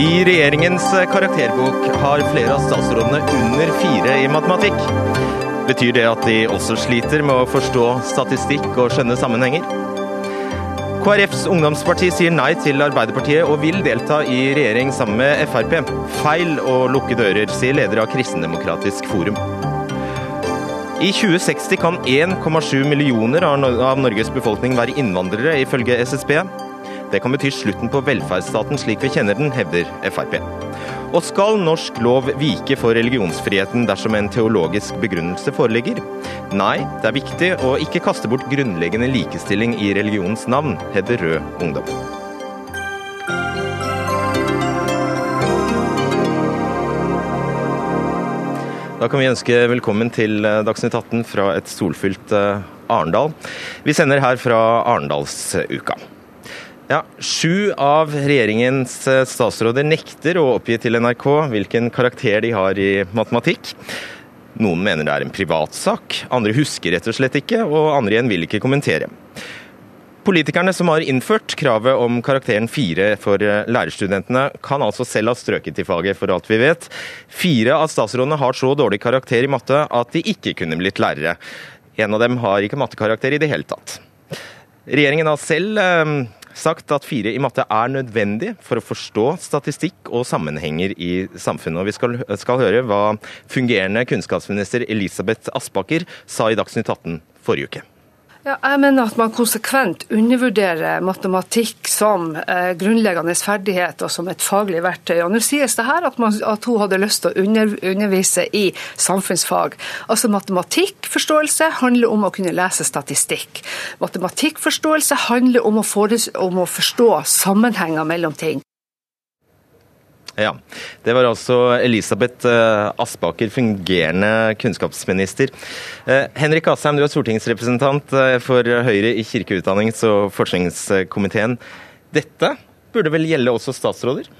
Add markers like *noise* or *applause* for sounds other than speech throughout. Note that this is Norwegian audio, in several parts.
I regjeringens karakterbok har flere av statsrådene under fire i matematikk. Betyr det at de også sliter med å forstå statistikk og skjønne sammenhenger? KrFs ungdomsparti sier nei til Arbeiderpartiet og vil delta i regjering sammen med Frp. Feil å lukke dører, sier leder av Kristendemokratisk forum. I 2060 kan 1,7 millioner av Norges befolkning være innvandrere, ifølge SSB. Det kan bety slutten på velferdsstaten slik vi kjenner den, hevder Frp. Og skal norsk lov vike for religionsfriheten dersom en teologisk begrunnelse foreligger? Nei, det er viktig å ikke kaste bort grunnleggende likestilling i religionens navn, hevder Rød Ungdom. Da kan vi ønske velkommen til Dagsnytt 18 fra et solfylt eh, Arendal. Vi sender her fra Arendalsuka. Ja, Sju av regjeringens eh, statsråder nekter å oppgi til NRK hvilken karakter de har i matematikk. Noen mener det er en privatsak, andre husker rett og slett ikke, og andre igjen vil ikke kommentere. Politikerne som har innført kravet om karakteren fire for eh, lærerstudentene, kan altså selv ha strøket i faget, for alt vi vet. Fire av statsrådene har så dårlig karakter i matte at de ikke kunne blitt lærere. En av dem har ikke mattekarakter i det hele tatt. Regjeringen har selv eh, sagt at fire i matte er nødvendig for å forstå statistikk og sammenhenger i samfunnet. Og Vi skal, skal høre hva fungerende kunnskapsminister Elisabeth Aspaker sa i Dagsnytt 18 forrige uke. Ja, jeg mener at man konsekvent undervurderer matematikk som eh, grunnleggende ferdighet og som et faglig verktøy. Og Nå sies det her at, man, at hun hadde lyst til å under, undervise i samfunnsfag. Altså Matematikkforståelse handler om å kunne lese statistikk. Matematikkforståelse handler om å, fores, om å forstå sammenhenger mellom ting. Ja, Det var altså Elisabeth eh, Aspaker, fungerende kunnskapsminister. Eh, Henrik Asheim, du er stortingsrepresentant eh, for Høyre i kirke-, utdannings- og forskningskomiteen. Dette burde vel gjelde også statsråder?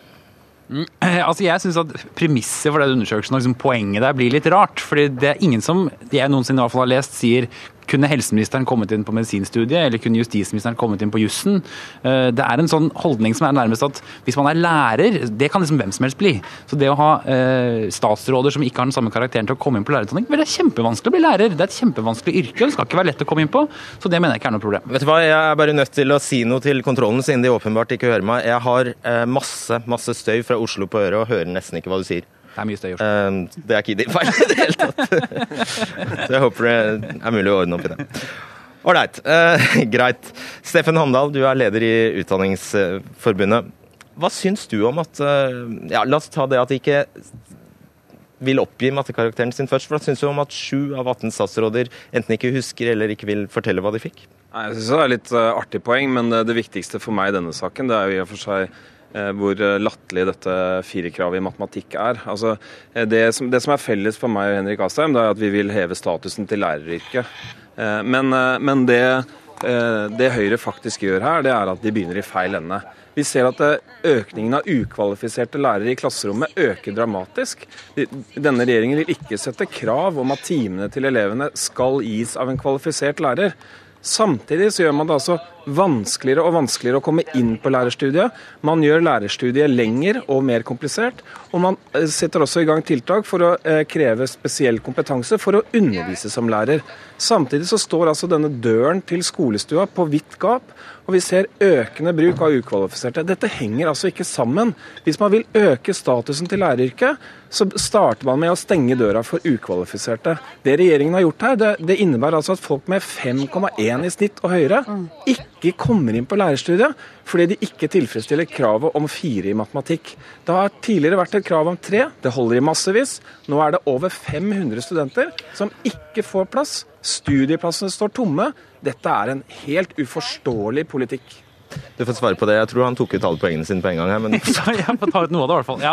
Mm, altså jeg synes at Premisset for den undersøkelsen og liksom poenget der blir litt rart. fordi det er ingen som jeg noensinne i hvert fall har lest, sier kunne helseministeren kommet inn på medisinstudiet, eller kunne justisministeren kommet inn på jussen? Eh, det er en sånn holdning som er nærmest at hvis man er lærer, det kan liksom hvem som helst bli. Så det å ha eh, statsråder som ikke har den samme karakteren til å komme inn på lærerutdanning, vel, det er kjempevanskelig å bli lærer. Det er et kjempevanskelig yrke, det skal ikke være lett å komme inn på. Så det mener jeg ikke er noe problem. Vet du hva, Jeg er bare nødt til å si noe til kontrollen, siden de åpenbart ikke hører meg. Jeg har eh, masse, masse støy fra Oslo på øret og hører nesten ikke hva du sier. Det er mye støy i Oslo. Uh, det er ikke din feil *laughs* i det hele tatt. Så jeg håper det er mulig å ordne opp i det. Ålreit. Uh, *laughs* greit. Steffen Handal, du er leder i Utdanningsforbundet. Hva syns du om at uh, ja, La oss ta det at de ikke vil oppgi mattekarakteren sin først. Hva syns du om at sju av 18 statsråder enten ikke husker eller ikke vil fortelle hva de fikk? Nei, Jeg synes Det er litt uh, artig poeng, men det viktigste for meg i denne saken det er jo i og for seg Eh, hvor eh, latterlig dette firerkravet i matematikk er. Altså, eh, det, som, det, som, er felles for meg og Henrik Asheim, det er at vi vil heve statusen til læreryrket. Men, men det, det, Høyre faktisk gjør her, det er at de begynner i feil ende. Vi ser at økningen av ukvalifiserte lærere i klasserommet øker dramatisk. Denne regjeringen vil ikke sette krav om at timene til elevene skal gis av en kvalifisert lærer. Samtidig så gjør man det altså vanskeligere og vanskeligere å komme inn på lærerstudiet. Man gjør lærerstudiet lenger og mer komplisert. Og man eh, setter også i gang tiltak for å eh, kreve spesiell kompetanse for å undervise som lærer. Samtidig så står altså denne døren til skolestua på vidt gap, og vi ser økende bruk av ukvalifiserte. Dette henger altså ikke sammen. Hvis man vil øke statusen til læreryrket, så starter man med å stenge døra for ukvalifiserte. Det regjeringen har gjort her, det, det innebærer altså at folk med 5,1 i snitt og høyere ikke kommer inn på lærerstudiet fordi de ikke tilfredsstiller kravet om fire i matematikk. Det har tidligere vært et krav om tre, det holder i massevis. Nå er det over 500 studenter som ikke får plass. Studieplassene står tomme. Dette er en helt uforståelig politikk. Du får svare på det. Jeg tror han tok ut alle poengene sine på en gang her, men *laughs* Jeg får ta ut noe av det, i hvert fall. Ja.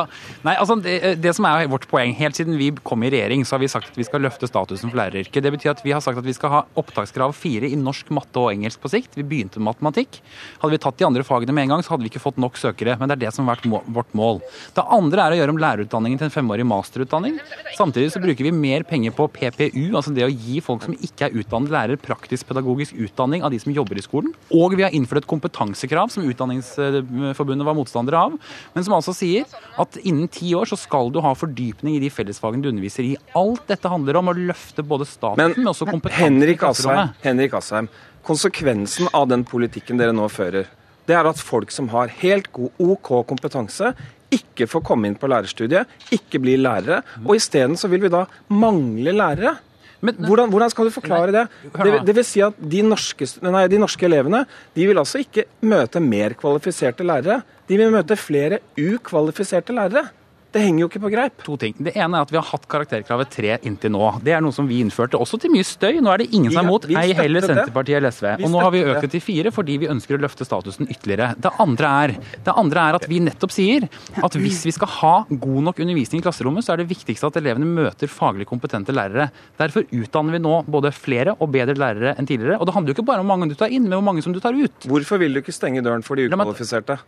Nei, altså, det, det, som er vårt poeng, helt siden vi kom i regjering, så har vi sagt at vi skal løfte statusen for læreryrket. Det betyr at vi har sagt at vi skal ha opptakskrav fire i norsk, matte og engelsk på sikt. Vi begynte med matematikk. Hadde vi tatt de andre fagene med en gang, så hadde vi ikke fått nok søkere. Men det er det som har vært vårt mål. Det andre er å gjøre om lærerutdanningen til en femårig masterutdanning. Samtidig så bruker vi mer penger på PPU, altså det å gi folk som ikke er utdannet lærer, praktisk pedagogisk utdanning av de som jobber i skolen. Og vi har innført et kompetanse kompetansekrav som Utdanningsforbundet var motstandere av, men som altså sier at innen ti år så skal du ha fordypning i de fellesfagene du underviser i. Alt dette handler om å løfte både staten, men, men også kompetansen Henrik Asheim, Henrik Asheim, konsekvensen av den politikken dere nå fører, det er at folk som har helt god OK kompetanse, ikke får komme inn på lærerstudiet, ikke blir lærere. Og isteden så vil vi da mangle lærere. Men, hvordan, hvordan, skal du forklare det? det? Det, vil si at de norske, nei, de norske, elevene de vil altså ikke møte mer kvalifiserte lærere. De vil møte flere ukvalifiserte lærere. Det henger jo ikke på greip. To ting. Det ene er at vi har hatt karakterkravet tre inntil nå. Det er noe som vi innførte, også til mye støy. Nå er det ingen som er imot, ei heller Senterpartiet eller SV. Og nå har vi økt det til fire fordi vi ønsker å løfte statusen ytterligere. Det andre, er, det andre er at vi nettopp sier at hvis vi skal ha god nok undervisning i klasserommet, så er det viktigste at elevene møter faglig kompetente lærere. Derfor utdanner vi nå både flere og bedre lærere enn tidligere. Og det handler jo ikke bare om hvor mange du tar inn, men hvor mange som du tar ut. Hvorfor vil du ikke stenge døren for de ukvalifiserte?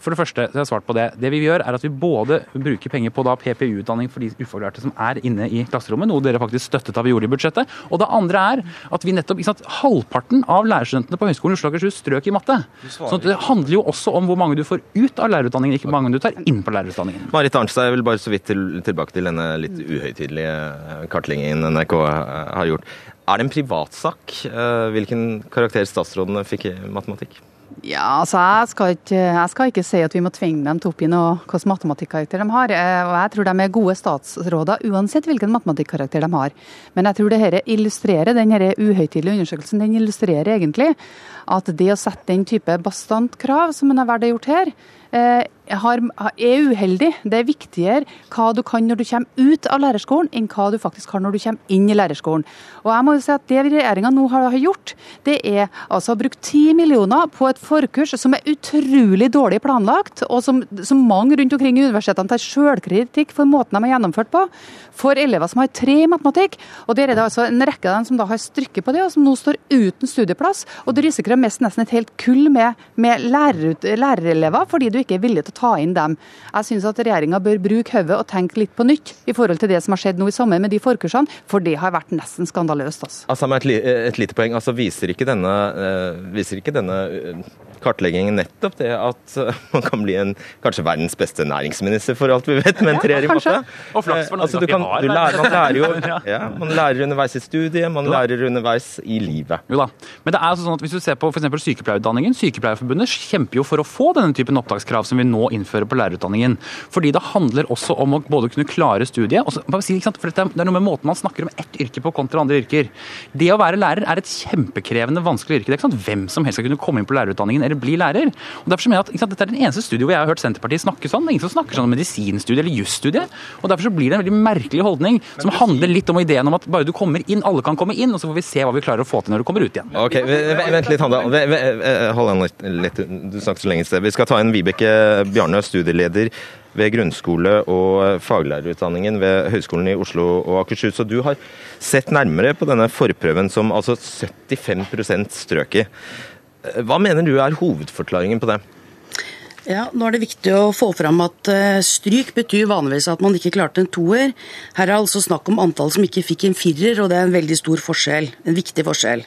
For det første, så har jeg svart på det. Det vi gjør, er at vi både bruker penger på da PPU-utdanning for de ufaglærte som er inne i klasserommet, noe dere faktisk støttet av vi gjorde i budsjettet. Og det andre er at vi nettopp sant, Halvparten av lærerstudentene på Høgskolen Oslo og Akershus strøk i matte. Så det handler jo også om hvor mange du får ut av lærerutdanningen, ikke hvor mange du tar inn på lærerutdanningen. Marit Arnstad, jeg vil bare så vidt til, tilbake til denne litt uhøytidelige kartleggingen NRK har gjort. Er det en privatsak eh, hvilken karakter statsrådene fikk i matematikk? Ja, altså jeg skal, ikke, jeg skal, ikke, si at vi må tvinge dem til å oppgi noe hvilken matematikkarakter de har. Eh, og Jeg tror de er gode statsråder uansett hvilken matematikkarakter de har. Men jeg tror det dette illustrerer, denne uhøytidelige undersøkelsen den illustrerer egentlig at det å sette den type bastant krav som en har valgt å gjort her, eh, har, er uheldig. Det er viktigere hva du kan når du kommer ut av lærerskolen, enn hva du faktisk har når du kommer inn i lærerskolen. Og jeg må jo si at Det regjeringa nå har gjort, det er altså å bruke ti millioner på et forkurs som er utrolig dårlig planlagt, og som, som mange rundt omkring i universitetene tar sjølkritikk for måten de har gjennomført på, for elever som har tre i matematikk. Og Der er det altså en rekke av dem som da har strykket på det, og som nå står uten studieplass. Og du risikerer å miste nesten et helt kull med, med lærerelever fordi du ikke er villig til å ta inn dem. Jeg syns at regjeringa bør bruke hodet og tenke litt på nytt i forhold til det som har skjedd nå i sommer med de forkursene, for det har vært nesten skandaløst. Altså. Altså, med et, et lite poeng, altså, viser ikke denne, uh, viser ikke denne kartleggingen nettopp det at uh, *laughs* man kan bli en kanskje verdens beste næringsminister, for alt vi vet, med en treer i matte? Og flaks for altså, du kan, du lærer, man lærer jo *laughs* ja, man lærer underveis i studiet, man lærer underveis i livet. Jo da. Men det er altså sånn at hvis du ser på f.eks. sykepleierutdanningen, Sykepleierforbundet kjemper jo for å få denne typen opptakskrav som vi nå innfører på lærerutdanningen. Fordi det handler også om å både kunne klare studiet og si, for Det er noe med måten man snakker om ett yrke på kontra andre yrker. Det å være lærer er et kjempekrevende, vanskelig yrke. Det er ikke sant hvem som helst skal kunne komme inn på lærerutdanningen eller bli lærer. Og derfor så mener jeg at sant, Dette er den eneste studiet hvor jeg har hørt Senterpartiet snakke sånn. Det er ingen som snakker sånn om medisinstudie eller jusstudiet. Og derfor så blir det en veldig merkelig holdning som handler litt om ideen om at bare du kommer inn, alle kan komme inn, og så får vi se hva vi klarer å få til når du kommer ut igjen. Ok, Vent litt, Handel. Hold an litt, litt. Du snakket så lenge i sted. Vi skal ta inn Vibeke Bjarnø, studieleder ved grunnskole- og faglærerutdanningen ved Høgskolen i Oslo og Akershus. Og du har sett nærmere på denne forprøven som altså 75 strøk i. Hva mener du er hovedforklaringen på det? Ja, nå er det viktig å få fram at eh, stryk betyr vanligvis at man ikke klarte en toer. Her er altså snakk om antall som ikke fikk en firer, og det er en veldig stor forskjell. En viktig forskjell.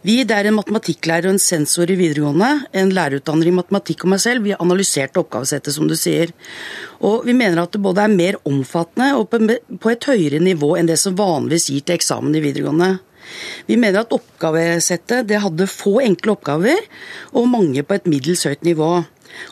Vi, det er en matematikklærer og en sensor i videregående, en lærerutdanner i matematikk og meg selv, vi har analysert oppgavesettet, som du sier. Og vi mener at det både er mer omfattende og på et høyere nivå enn det som vanligvis gir til eksamen i videregående. Vi mener at oppgavesettet det hadde få enkle oppgaver, og mange på et middels høyt nivå.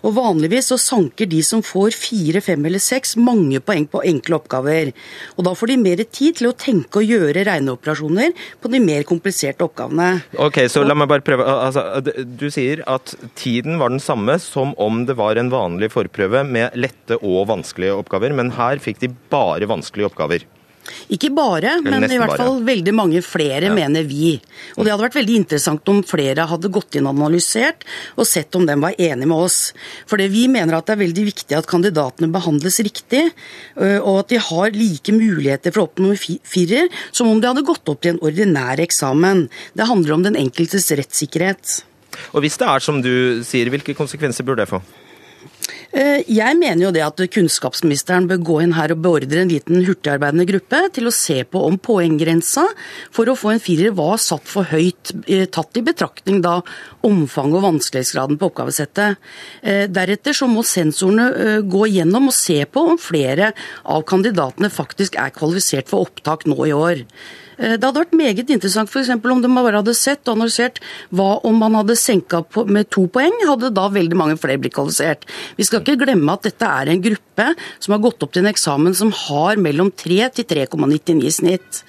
Og Vanligvis så sanker de som får fire, fem eller seks, mange poeng på enkle oppgaver. Og Da får de mer tid til å tenke og gjøre regneoperasjoner på de mer kompliserte oppgavene. Ok, så la meg bare prøve. Altså, du sier at tiden var den samme som om det var en vanlig forprøve med lette og vanskelige oppgaver, men her fikk de bare vanskelige oppgaver. Ikke bare, men i hvert fall veldig mange flere, ja. mener vi. Og det hadde vært veldig interessant om flere hadde gått inn og analysert, og sett om de var enige med oss. For vi mener at det er veldig viktig at kandidatene behandles riktig, og at de har like muligheter for å oppnå firer som om de hadde gått opp til en ordinær eksamen. Det handler om den enkeltes rettssikkerhet. Og hvis det er som du sier, hvilke konsekvenser burde det få? Eh, jeg mener jo det at kunnskapsministeren bør gå inn her og beordre en liten hurtigarbeidende gruppe til å se på om poenggrensa for å få en firer var satt for høyt, eh, tatt i betraktning da omfanget og vanskelighetsgraden på oppgavesettet. Eh, deretter så må sensorene gå gjennom og se på om flere av kandidatene faktisk er kvalifisert for opptak nå i år. Eh, det hadde vært meget interessant f.eks. om de bare hadde sett og analysert hva om man hadde senka med to poeng, hadde da veldig mange flere blitt kvalifisert. Vi skal ikke glemme at dette er en gruppe som har gått opp til en eksamen som har mellom 3 til 3,99 i snitt.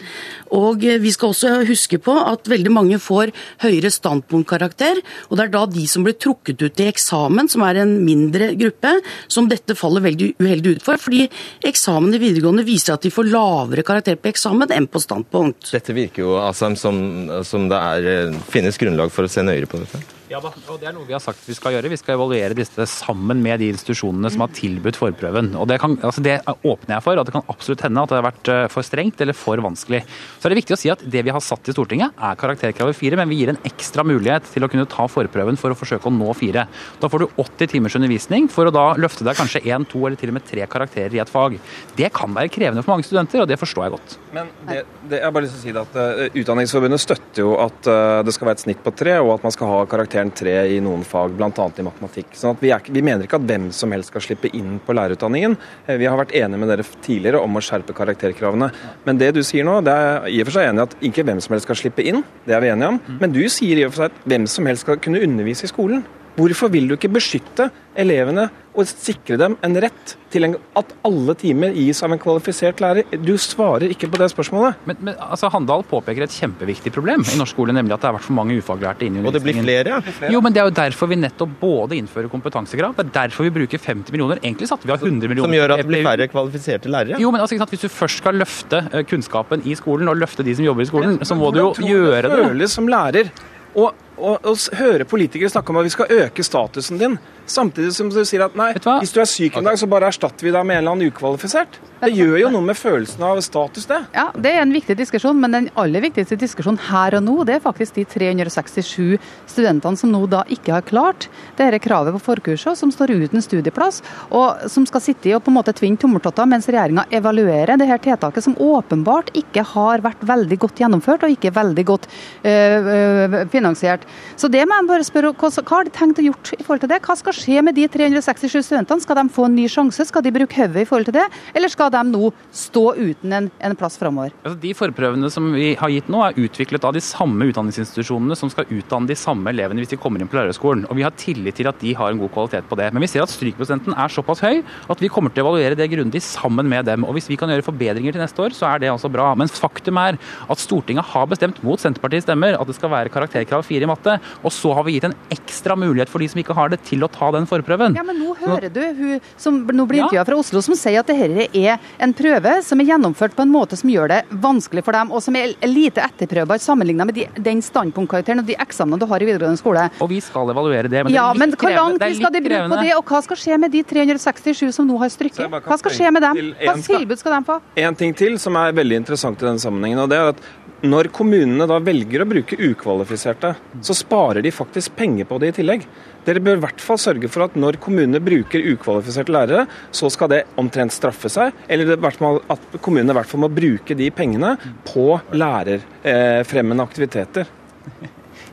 Og eh, vi skal også huske på at veldig mange får høyere standpunktkarakter, og det er da de som blir trukket ut i eksamen, som er en mindre gruppe, som dette faller veldig uheldig ut for. Fordi eksamen i videregående viser at de får lavere karakter på eksamen enn på standpunkt. Dette virker jo Asheim, som, som det er, eh, finnes grunnlag for å se nøyere på dette? Ja og det er noe vi har sagt vi skal gjøre. Vi skal evaluere disse sammen med de institusjonene som har tilbudt forprøven. Og det, kan, altså det åpner jeg for, at det kan absolutt hende at det har vært eh, for strengt eller for vanskelig. Så er det viktig å si at det vi har satt i Stortinget er karakterkravet fire, men vi gir en ekstra mulighet til å kunne ta forprøven for å forsøke å nå fire. Da får du 80 timers undervisning for å da løfte deg kanskje én, to eller til og med tre karakterer i et fag. Det kan være krevende for mange studenter, og det forstår jeg godt. Men det, det, jeg bare lyst til å si at uh, Utdanningsforbundet støtter jo at uh, det skal være et snitt på tre, og at man skal ha karakter karakteren tre i noen fag, bl.a. i matematikk. Sånn vi, er, vi, mener ikke at hvem som helst skal slippe inn på lærerutdanningen. Eh, vi har vært enige med dere tidligere om å skjerpe karakterkravene. Men det du sier nå, det er i og for seg enig at ikke hvem som helst skal slippe inn. Det er vi enige om. Men du sier i og for seg at hvem som helst skal kunne undervise i skolen. Hvorfor vil du ikke beskytte elevene og sikre dem en rett til en, at alle timer gis av en kvalifisert lærer? Du svarer ikke på det spørsmålet. Men, men altså, Handal påpeker et kjempeviktig problem i norsk skole, nemlig at det har vært for mange ufaglærte inn i Og det blir flere? ja. Jo, men Det er jo derfor vi nettopp både innfører kompetansekrav, det er derfor vi bruker 50 millioner. Egentlig satte vi av 100 millioner. Som gjør at det blir færre kvalifiserte lærere? Jo, men altså, sant, Hvis du først skal løfte eh, kunnskapen i skolen, og løfte de som jobber i skolen, så må du jo gjøre det. Det føles som lærer. Og å høre politikere snakke om at vi skal øke statusen din, samtidig som du sier at nei, hvis du er syk en dag, så bare erstatter vi deg med en eller annen ukvalifisert. Det gjør jo noe med følelsen av status, det. Ja, Det er en viktig diskusjon, men den aller viktigste diskusjonen her og nå, det er faktisk de 367 studentene som nå da ikke har klart dette kravet på forkurset, som står uten studieplass, og som skal sitte og på en måte tvinne tommeltotter mens regjeringa evaluerer det her tiltaket, som åpenbart ikke har vært veldig godt gjennomført og ikke veldig godt øh, finansiert. Så det må jeg bare spørre, hva, hva har de tenkt å gjøre i forhold til det? Hva skal skje med de 367 studentene? Skal de få en ny sjanse? Skal de bruke hodet i forhold til det? Eller skal de nå stå uten en, en plass framover? Altså, de forprøvene som vi har gitt nå, er utviklet av de samme utdanningsinstitusjonene som skal utdanne de samme elevene hvis de kommer inn på lærerskolen. Og vi har tillit til at de har en god kvalitet på det. Men vi ser at strykprosenten er såpass høy at vi kommer til å evaluere det grundig sammen med dem. Og hvis vi kan gjøre forbedringer til neste år, så er det altså bra. Men faktum er at Stortinget har bestemt, mot Senterpartiets stemmer, at det skal være karakterkrav fire i matte. Og så har vi gitt en ekstra mulighet for de som ikke har det, til å ta den forprøven. Ja, men nå hører du hun som nå blir intervjua fra Oslo, som sier at dette er en prøve som er gjennomført på en måte som gjør det vanskelig for dem, og som er lite etterprøvbar sammenlignet med de, den standpunktkarakteren og de eksamene du har i videregående skole. Og vi skal evaluere det, men ja, det er litt men hvor lang tid skal de bruke på det, og hva skal skje med de 367 som nå har strykket? Hva skal skje med dem? Hva tilbud skal de få? En ting til som er veldig interessant i denne sammenhengen, og det er at når kommunene da velger å bruke ukvalifiserte, så sparer de faktisk penger på det i tillegg. Dere bør i hvert fall sørge for at når kommunene bruker ukvalifiserte lærere, så skal det omtrent straffe seg, eller at kommunene i hvert fall må bruke de pengene på lærerfremmende aktiviteter.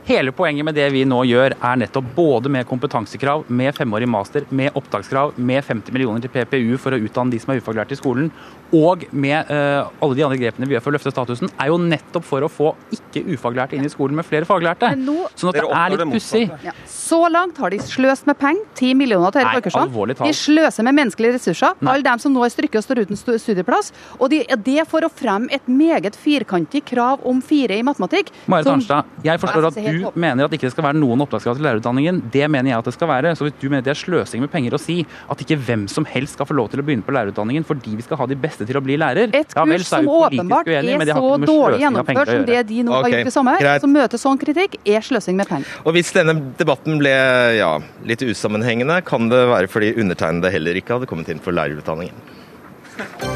Hele poenget med det vi nå gjør, er nettopp både med kompetansekrav, med femårig master, med opptakskrav, med 50 millioner til PPU for å utdanne de som er ufaglærte i skolen, og med uh, alle de andre grepene vi gjør for å løfte statusen, er jo nettopp for å få ikke ufaglærte inn i skolen med flere faglærte. Nå, sånn at det er litt pussig. Ja. Så langt har de sløst med penger, 10 millioner til Erik folkeskjønn. De sløser med menneskelige ressurser. Nei. Alle dem som nå er strykket og står uten studieplass. Og de, det for å fremme et meget firkantig krav om fire i matematikk. Marit Arnstad, jeg forstår at du mener at ikke det skal være noen opptakskrav til lærerutdanningen. Det mener jeg at det skal være. Så hvis du mener det er sløsing med penger å si at ikke hvem som helst skal få lov til å begynne på lærerutdanningen fordi vi skal ha de beste til å bli lærer. Et kurs ja, vel, som åpenbart uenig, er så dårlig gjennomført som det de nå okay, har gjort i sommer, greit. som møter sånn kritikk, er sløsing med penger. Og Hvis denne debatten ble ja, litt usammenhengende, kan det være fordi undertegnede heller ikke hadde kommet inn for lærerutdanningen.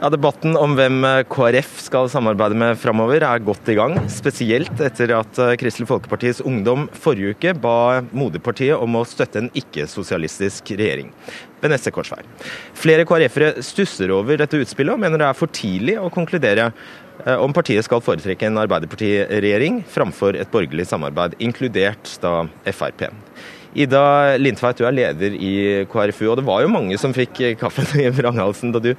Ja, Debatten om hvem eh, KrF skal samarbeide med framover er godt i gang. Spesielt etter at eh, Kristelig Folkepartis Ungdom forrige uke ba moderpartiet om å støtte en ikke-sosialistisk regjering ved neste korsvei. Flere KrF-ere stusser over dette utspillet og mener det er for tidlig å konkludere eh, om partiet skal foretrekke en Arbeiderpartiregjering framfor et borgerlig samarbeid, inkludert da Frp. Ida Lindtveit, du er leder i KrFU, og det var jo mange som fikk kaffen i vranghalsen da du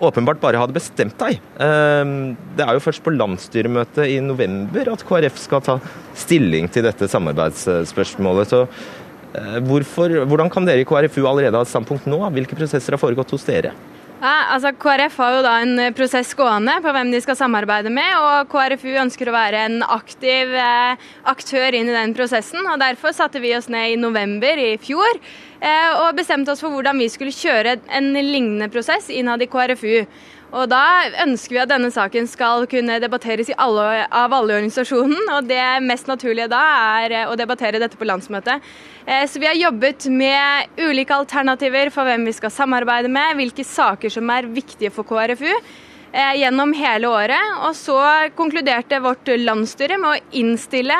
åpenbart bare hadde bestemt deg. Ehm, det er jo først på landsstyremøtet i november at KrF skal ta stilling til dette samarbeidsspørsmålet. Så eh, hvorfor, hvordan kan dere i KrFU allerede ha et standpunkt nå? Hvilke prosesser har foregått hos dere? Ja, altså KrF har jo da en prosess gående på hvem de skal samarbeide med, og KrFU ønsker å være en aktiv eh, aktør inn i den prosessen. og Derfor satte vi oss ned i november i fjor eh, og bestemte oss for hvordan vi skulle kjøre en lignende prosess innad i KrFU. Og Da ønsker vi at denne saken skal kunne debatteres alle, av alle organisasjonen. Og det mest naturlige da er eh, å debattere dette på landsmøtet. Eh, så vi har jobbet med ulike alternativer for hvem vi skal samarbeide med, hvilke saker som er viktige for KrFU eh, gjennom hele året. Og så konkluderte vårt landsstyre med å innstille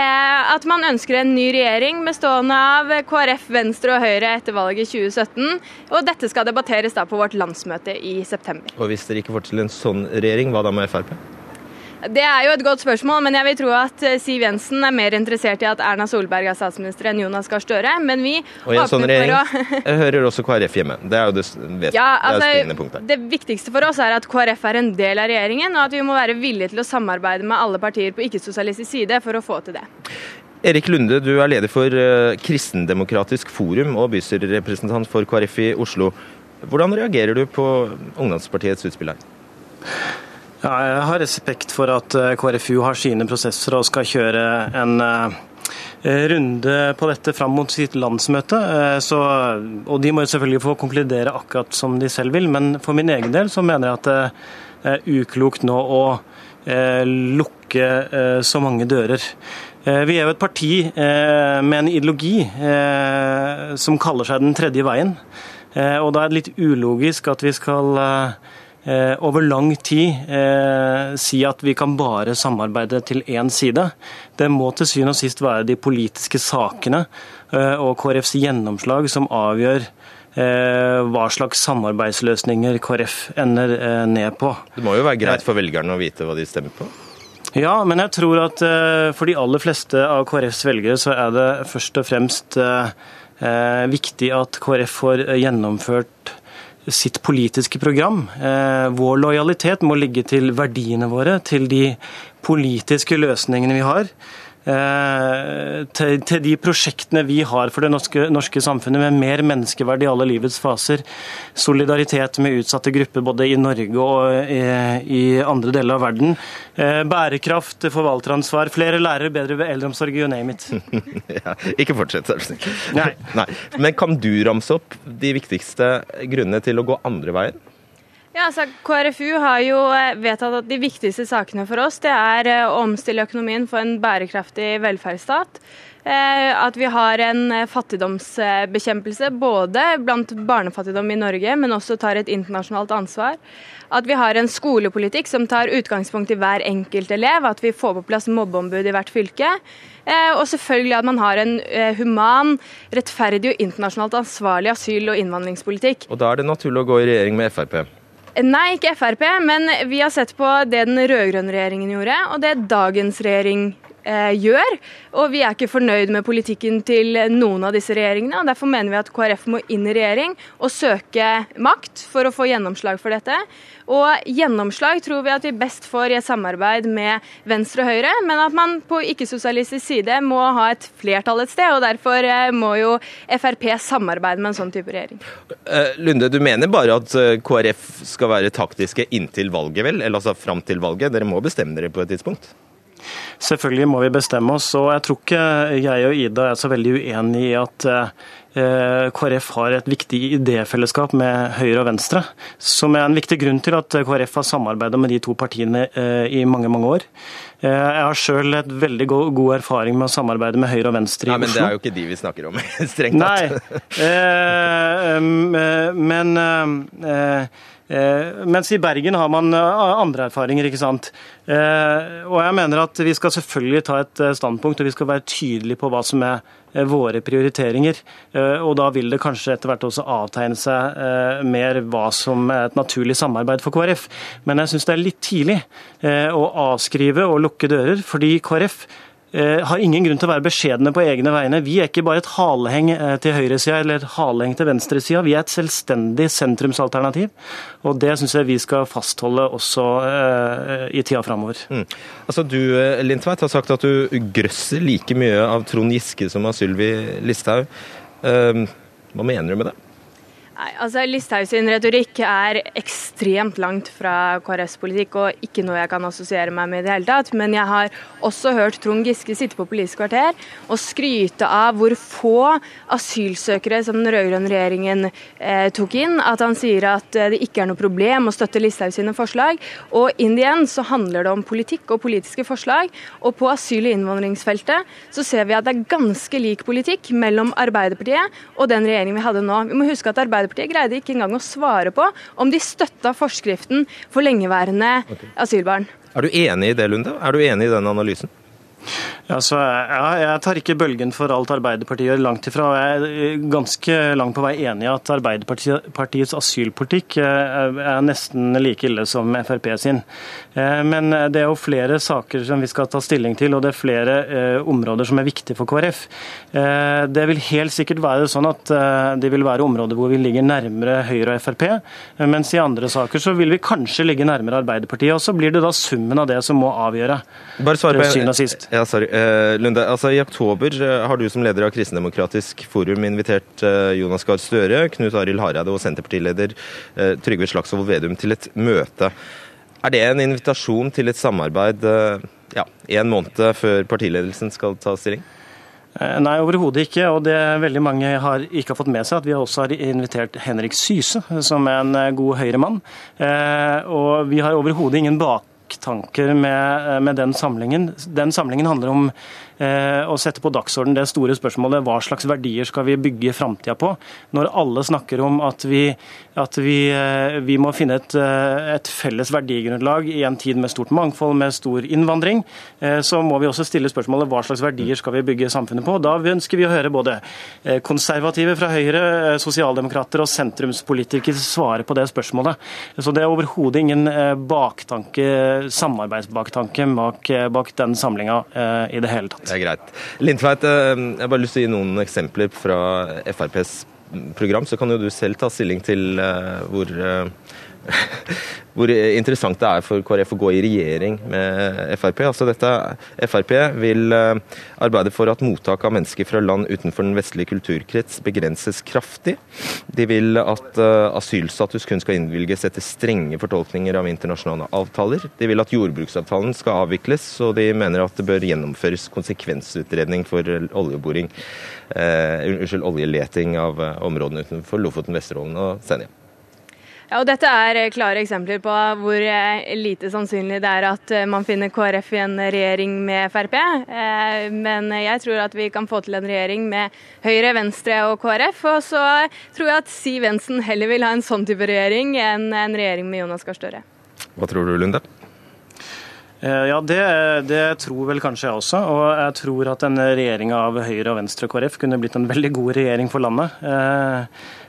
at man ønsker en ny regjering bestående av KrF, Venstre og Høyre etter valget i 2017. Og dette skal debatteres da på vårt landsmøte i september. Og hvis dere ikke får til en sånn regjering, hva da med Frp? Det er jo et godt spørsmål, men jeg vil tro at eh, Siv Jensen er mer interessert i at Erna Solberg er statsminister enn Jonas Gahr Støre. Men vi Og i en sånn regjering å... *laughs* hører også KrF hjemme. Det er jo det, vet, ja, altså, det punktet. Det viktigste for oss er at KrF er en del av regjeringen, og at vi må være villige til å samarbeide med alle partier på ikke-sosialistisk side for å få til det. Erik Lunde, du er leder for uh, Kristendemokratisk forum og bystyrerepresentant for KrF i Oslo. Hvordan reagerer du på ungdomspartiets utspill her? Ja, jeg har respekt for at eh, KrFU har sine prosesser og skal kjøre en eh, runde på dette fram mot sitt landsmøte. Eh, så, og De må jo selvfølgelig få konkludere akkurat som de selv vil, men for min egen del så mener jeg at det er uklokt nå å lukke så mange dører. Vi er jo et parti med en ideologi som kaller seg Den tredje veien. Og da er det litt ulogisk at vi skal Eh, over lang tid eh, si at vi kan bare samarbeide til én side. Det må til syvende og sist være de politiske sakene eh, og KrFs gjennomslag som avgjør hva slags samarbeidsløsninger KrF ender ned på. Det må jo være greit for velgerne å vite hva de stemmer på? Ja, men jeg tror at for de aller fleste av KrFs velgere så er det først og fremst viktig at KrF får gjennomført sitt politiske program. Eh, vår lojalitet må ligge til verdiene våre, til de politiske løsningene vi har. Eh, til, til, de prosjektene vi har for det norske, norske, samfunnet, med mer menneskeverd i alle livets faser. Solidaritet med utsatte grupper både i Norge og i, i andre deler av verden. Eh, bærekraft, forvalteransvar, flere lærere, bedre eldreomsorg, you name it. *laughs* ja, ikke fortsett, er du snill. Nei. Nei. Men kan du ramse opp de viktigste grunnene til å gå andre veien? Ja, altså KrFU har jo eh, vedtatt at de viktigste sakene for oss det er eh, å omstille økonomien for en bærekraftig velferdsstat. Eh, at vi har en fattigdomsbekjempelse både blant barnefattigdom i Norge, men også tar et internasjonalt ansvar. At vi har en skolepolitikk som tar utgangspunkt i hver enkelt elev. At vi får på plass mobbeombud i hvert fylke. Og selvfølgelig at man har en human, rettferdig og internasjonalt ansvarlig asyl- og innvandringspolitikk. Og da er det naturlig å gå i regjering med Frp? Nei, ikke Frp, men vi har sett på det den rød-grønne regjeringen gjorde, og det dagens regjering eh, gjør. Og vi er ikke fornøyd med politikken til noen av disse regjeringene. og Derfor mener vi at KrF må inn i regjering og søke makt for å få gjennomslag for dette. Og gjennomslag tror vi at vi best får i et samarbeid med Venstre og Høyre, men at man på ikke-sosialistisk side må ha et flertall et sted. og Derfor eh, må jo Frp samarbeide med en sånn type regjering. Eh, Lunde, du mener bare at eh, KrF skal være taktiske inntil valget, vel? Eller altså fram til valget? Dere må bestemme dere på et tidspunkt? Selvfølgelig må vi bestemme oss, og jeg tror ikke jeg og Ida er så veldig uenig i at eh, KrF har et viktig idéfellesskap med Høyre og Venstre, som er en viktig grunn til at KrF har samarbeidet med de to partiene eh, i mange mange år. Eh, jeg har sjøl et veldig god erfaring med å samarbeide med Høyre og Venstre i Oslo. Men det er jo ikke de vi snakker om, *laughs* strengt tatt. Nei, men Eh, mens i Bergen har man eh, andre erfaringer, ikke sant. Eh, og jeg mener at vi skal selvfølgelig ta et standpunkt, og vi skal være tydelige på hva som er våre prioriteringer. Og da vil det kanskje etter hvert også avtegne seg mer hva som er et naturlig samarbeid for KrF. Men jeg syns det er litt tidlig å avskrive og lukke dører, fordi KrF Eh, har ingen grunn til å være beskjedne på egne vegne. Vi er ikke bare et haleheng eh, til høyresida eller et haleheng til venstresida. Vi er et selvstendig sentrumsalternativ, og det syns jeg vi skal fastholde også eh, i tida framover. Mm. Altså, du Lindtveit, har sagt at du grøsser like mye av Trond Giske som av Sylvi Listhaug. Hva mener du med det? Nei, altså Listhaug sin retorikk er ekstremt langt fra KrFs politikk, og ikke noe jeg kan assosiere meg med i det hele tatt. Men jeg har også hørt Trond Giske sitte på Politisk kvarter og skryte av hvor få asylsøkere som den rød-grønne regjeringen eh, tok inn. At han sier at eh, det ikke er noe problem å støtte Listhaug sine forslag. Og in the end så handler det om politikk og politiske forslag. Og på asyl- og innvandringsfeltet så ser vi at det er ganske lik politikk mellom Arbeiderpartiet og den regjeringen vi hadde nå. Vi må huske at Arbeiderpartiet Arbeiderpartiet greide ikke engang å svare på om de støtta forskriften for lengeværende okay. asylbarn. Er du enig i det, Lunde? Er du enig i den analysen? Ja, så jeg, tar ikke bølgen for alt Arbeiderpartiet gjør, langt ifra. Jeg er ganske langt på vei enig i at Arbeiderpartiets asylpolitikk eh, er nesten like ille som Frp sin. Eh, men det er jo flere saker som vi skal ta stilling til, og det er flere eh, områder som er viktige for KrF. Det vil helt sikkert være sånn at det vil være områder hvor vi ligger nærmere Høyre og Frp, mens i andre saker så vil vi kanskje ligge nærmere Arbeiderpartiet. Og så blir det da summen av det som må avgjøre. Bare svar på en, ja, sorry. Eh, Lunde, altså I oktober eh, har du som leder av Kristendemokratisk forum invitert eh, Jonas Gahr Støre, Knut Arild Hareide og Senterpartileder Trygve Slagsvold Vedum til et møte. Er det en invitasjon til et samarbeid ja, en måned før partiledelsen skal ta stilling? Nei, overhodet ikke. Og det veldig mange har ikke har fått med seg, at vi også har invitert Henrik Syse, som er en god Høyre-mann. Og vi har overhodet ingen bak baktanker med, med, den samlingen. Den samlingen handler om Eh, å sette på dagsorden det store spørsmålet hva slags verdier skal vi bygge framtida på. Når alle snakker om at vi, at vi, eh, vi må finne et, eh, et, felles verdigrunnlag i en tid med stort mangfold, med stor innvandring, så må vi også stille spørsmålet hva slags verdier skal vi bygge samfunnet på. Da ønsker vi å høre både konservative fra Høyre, sosialdemokrater og sentrumspolitikere svare på det spørsmålet. Så det er overhodet ingen baktanke, samarbeidsbaktanke bak, bak den samlinga i det hele tatt. Det er greit. Lindtveit, eh, jeg har bare lyst til å gi noen eksempler fra FrPs program, så kan jo du selv ta stilling til eh, hvor eh, *laughs* hvor interessant det er for KrF å gå i regjering med Frp. Altså dette, Frp vil eh, arbeide for at mottak av mennesker fra land utenfor den vestlige kulturkrets begrenses kraftig. De vil at eh, asylstatus kun skal innvilges etter strenge fortolkninger av internasjonale avtaler. De vil at jordbruksavtalen skal avvikles, og de mener at det bør gjennomføres konsekvensutredning for oljeboring, uh, unnskyld, oljeleting av områdene utenfor Lofoten, Vesterålen og Senja. Ja, og Dette er eh, klare eksempler på hvor eh, lite sannsynlig det er at eh, man finner KrF i en regjering med Frp. Men jeg tror at vi kan få til en regjering med Høyre, Venstre og KrF. Og så tror jeg at Siv Jensen heller vil ha en sånn type regjering enn en regjering med Jonas Gahr Støre. Hva tror du, Lunde? Ja, det, det, tror vel kanskje jeg også. Og jeg tror at en regjering av Høyre, og Venstre og KrF kunne blitt en veldig god regjering for landet.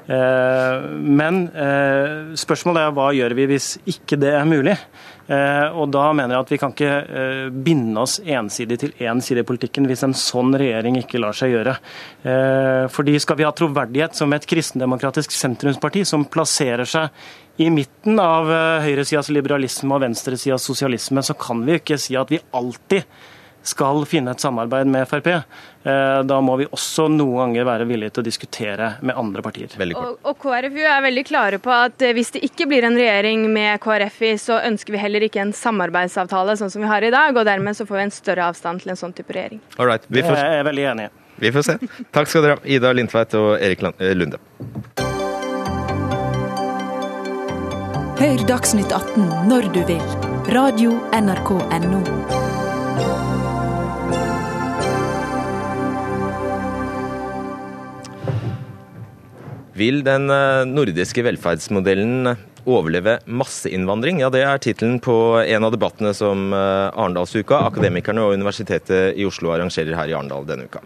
Eh, men eh, spørsmålet er hva gjør vi hvis ikke det er mulig? Eh, og da mener jeg at vi kan ikke binde oss ensidig til én side i politikken hvis en sånn regjering ikke lar seg gjøre. Fordi skal vi ha troverdighet som et kristendemokratisk sentrumsparti som plasserer seg i midten av høyresidas liberalisme og venstresidas sosialisme, så kan vi ikke si at vi alltid skal finne et samarbeid med Frp, eh, da må vi også noen ganger være villige til å diskutere med andre partier. Og, og KrFU er veldig klare på at eh, hvis det ikke blir en regjering med KrF i, så ønsker vi heller ikke en samarbeidsavtale sånn som vi har i dag, og dermed så får vi en større avstand til en sånn type regjering. All right. vi får... Jeg er veldig enig. Vi får se. Takk skal dere ha, Ida Lindtveit og Erik eh, Lunde. Hør Dagsnytt 18 når du vil. Radio NRK Radio.nrk.no. Vil den eh, nordiske velferdsmodellen overleve masseinnvandring? Ja, Det er tittelen på en av debattene som eh, Arendalsuka, Akademikerne og Universitetet i Oslo arrangerer her i Arendal denne uka.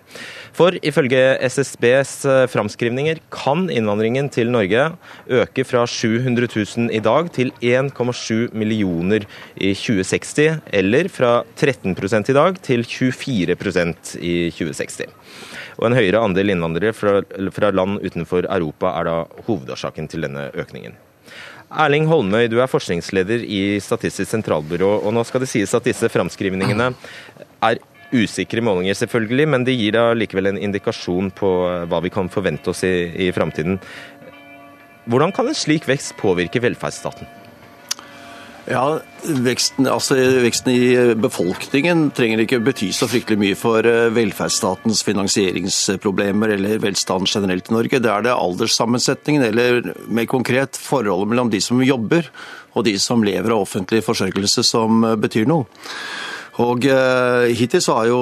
For ifølge SSBs eh, framskrivninger kan innvandringen til Norge øke fra 700 000 i dag til 1,7 millioner i 2060, eller fra 13% i dag til 24% i 2060. Og En høyere andel innvandrere fra, fra land utenfor Europa er da hovedårsaken til denne økningen. Erling Holmøy, du er forskningsleder i Statistisk sentralbyrå. og Nå skal det sies at disse framskrivningene er usikre målinger, selvfølgelig, men de gir da likevel en indikasjon på hva vi kan forvente oss i, i framtiden. Hvordan kan en slik vekst påvirke velferdsstaten? Ja, veksten, altså, veksten, i befolkningen trenger ikke bety så fryktelig mye for eh, velferdsstatens finansieringsproblemer eller velstand generelt i Norge. Det er det alderssammensetningen, eller mer konkret forholdet mellom de som jobber og de som lever av offentlig forsørgelse, som eh, betyr noe. Og uh, Hittil så har jo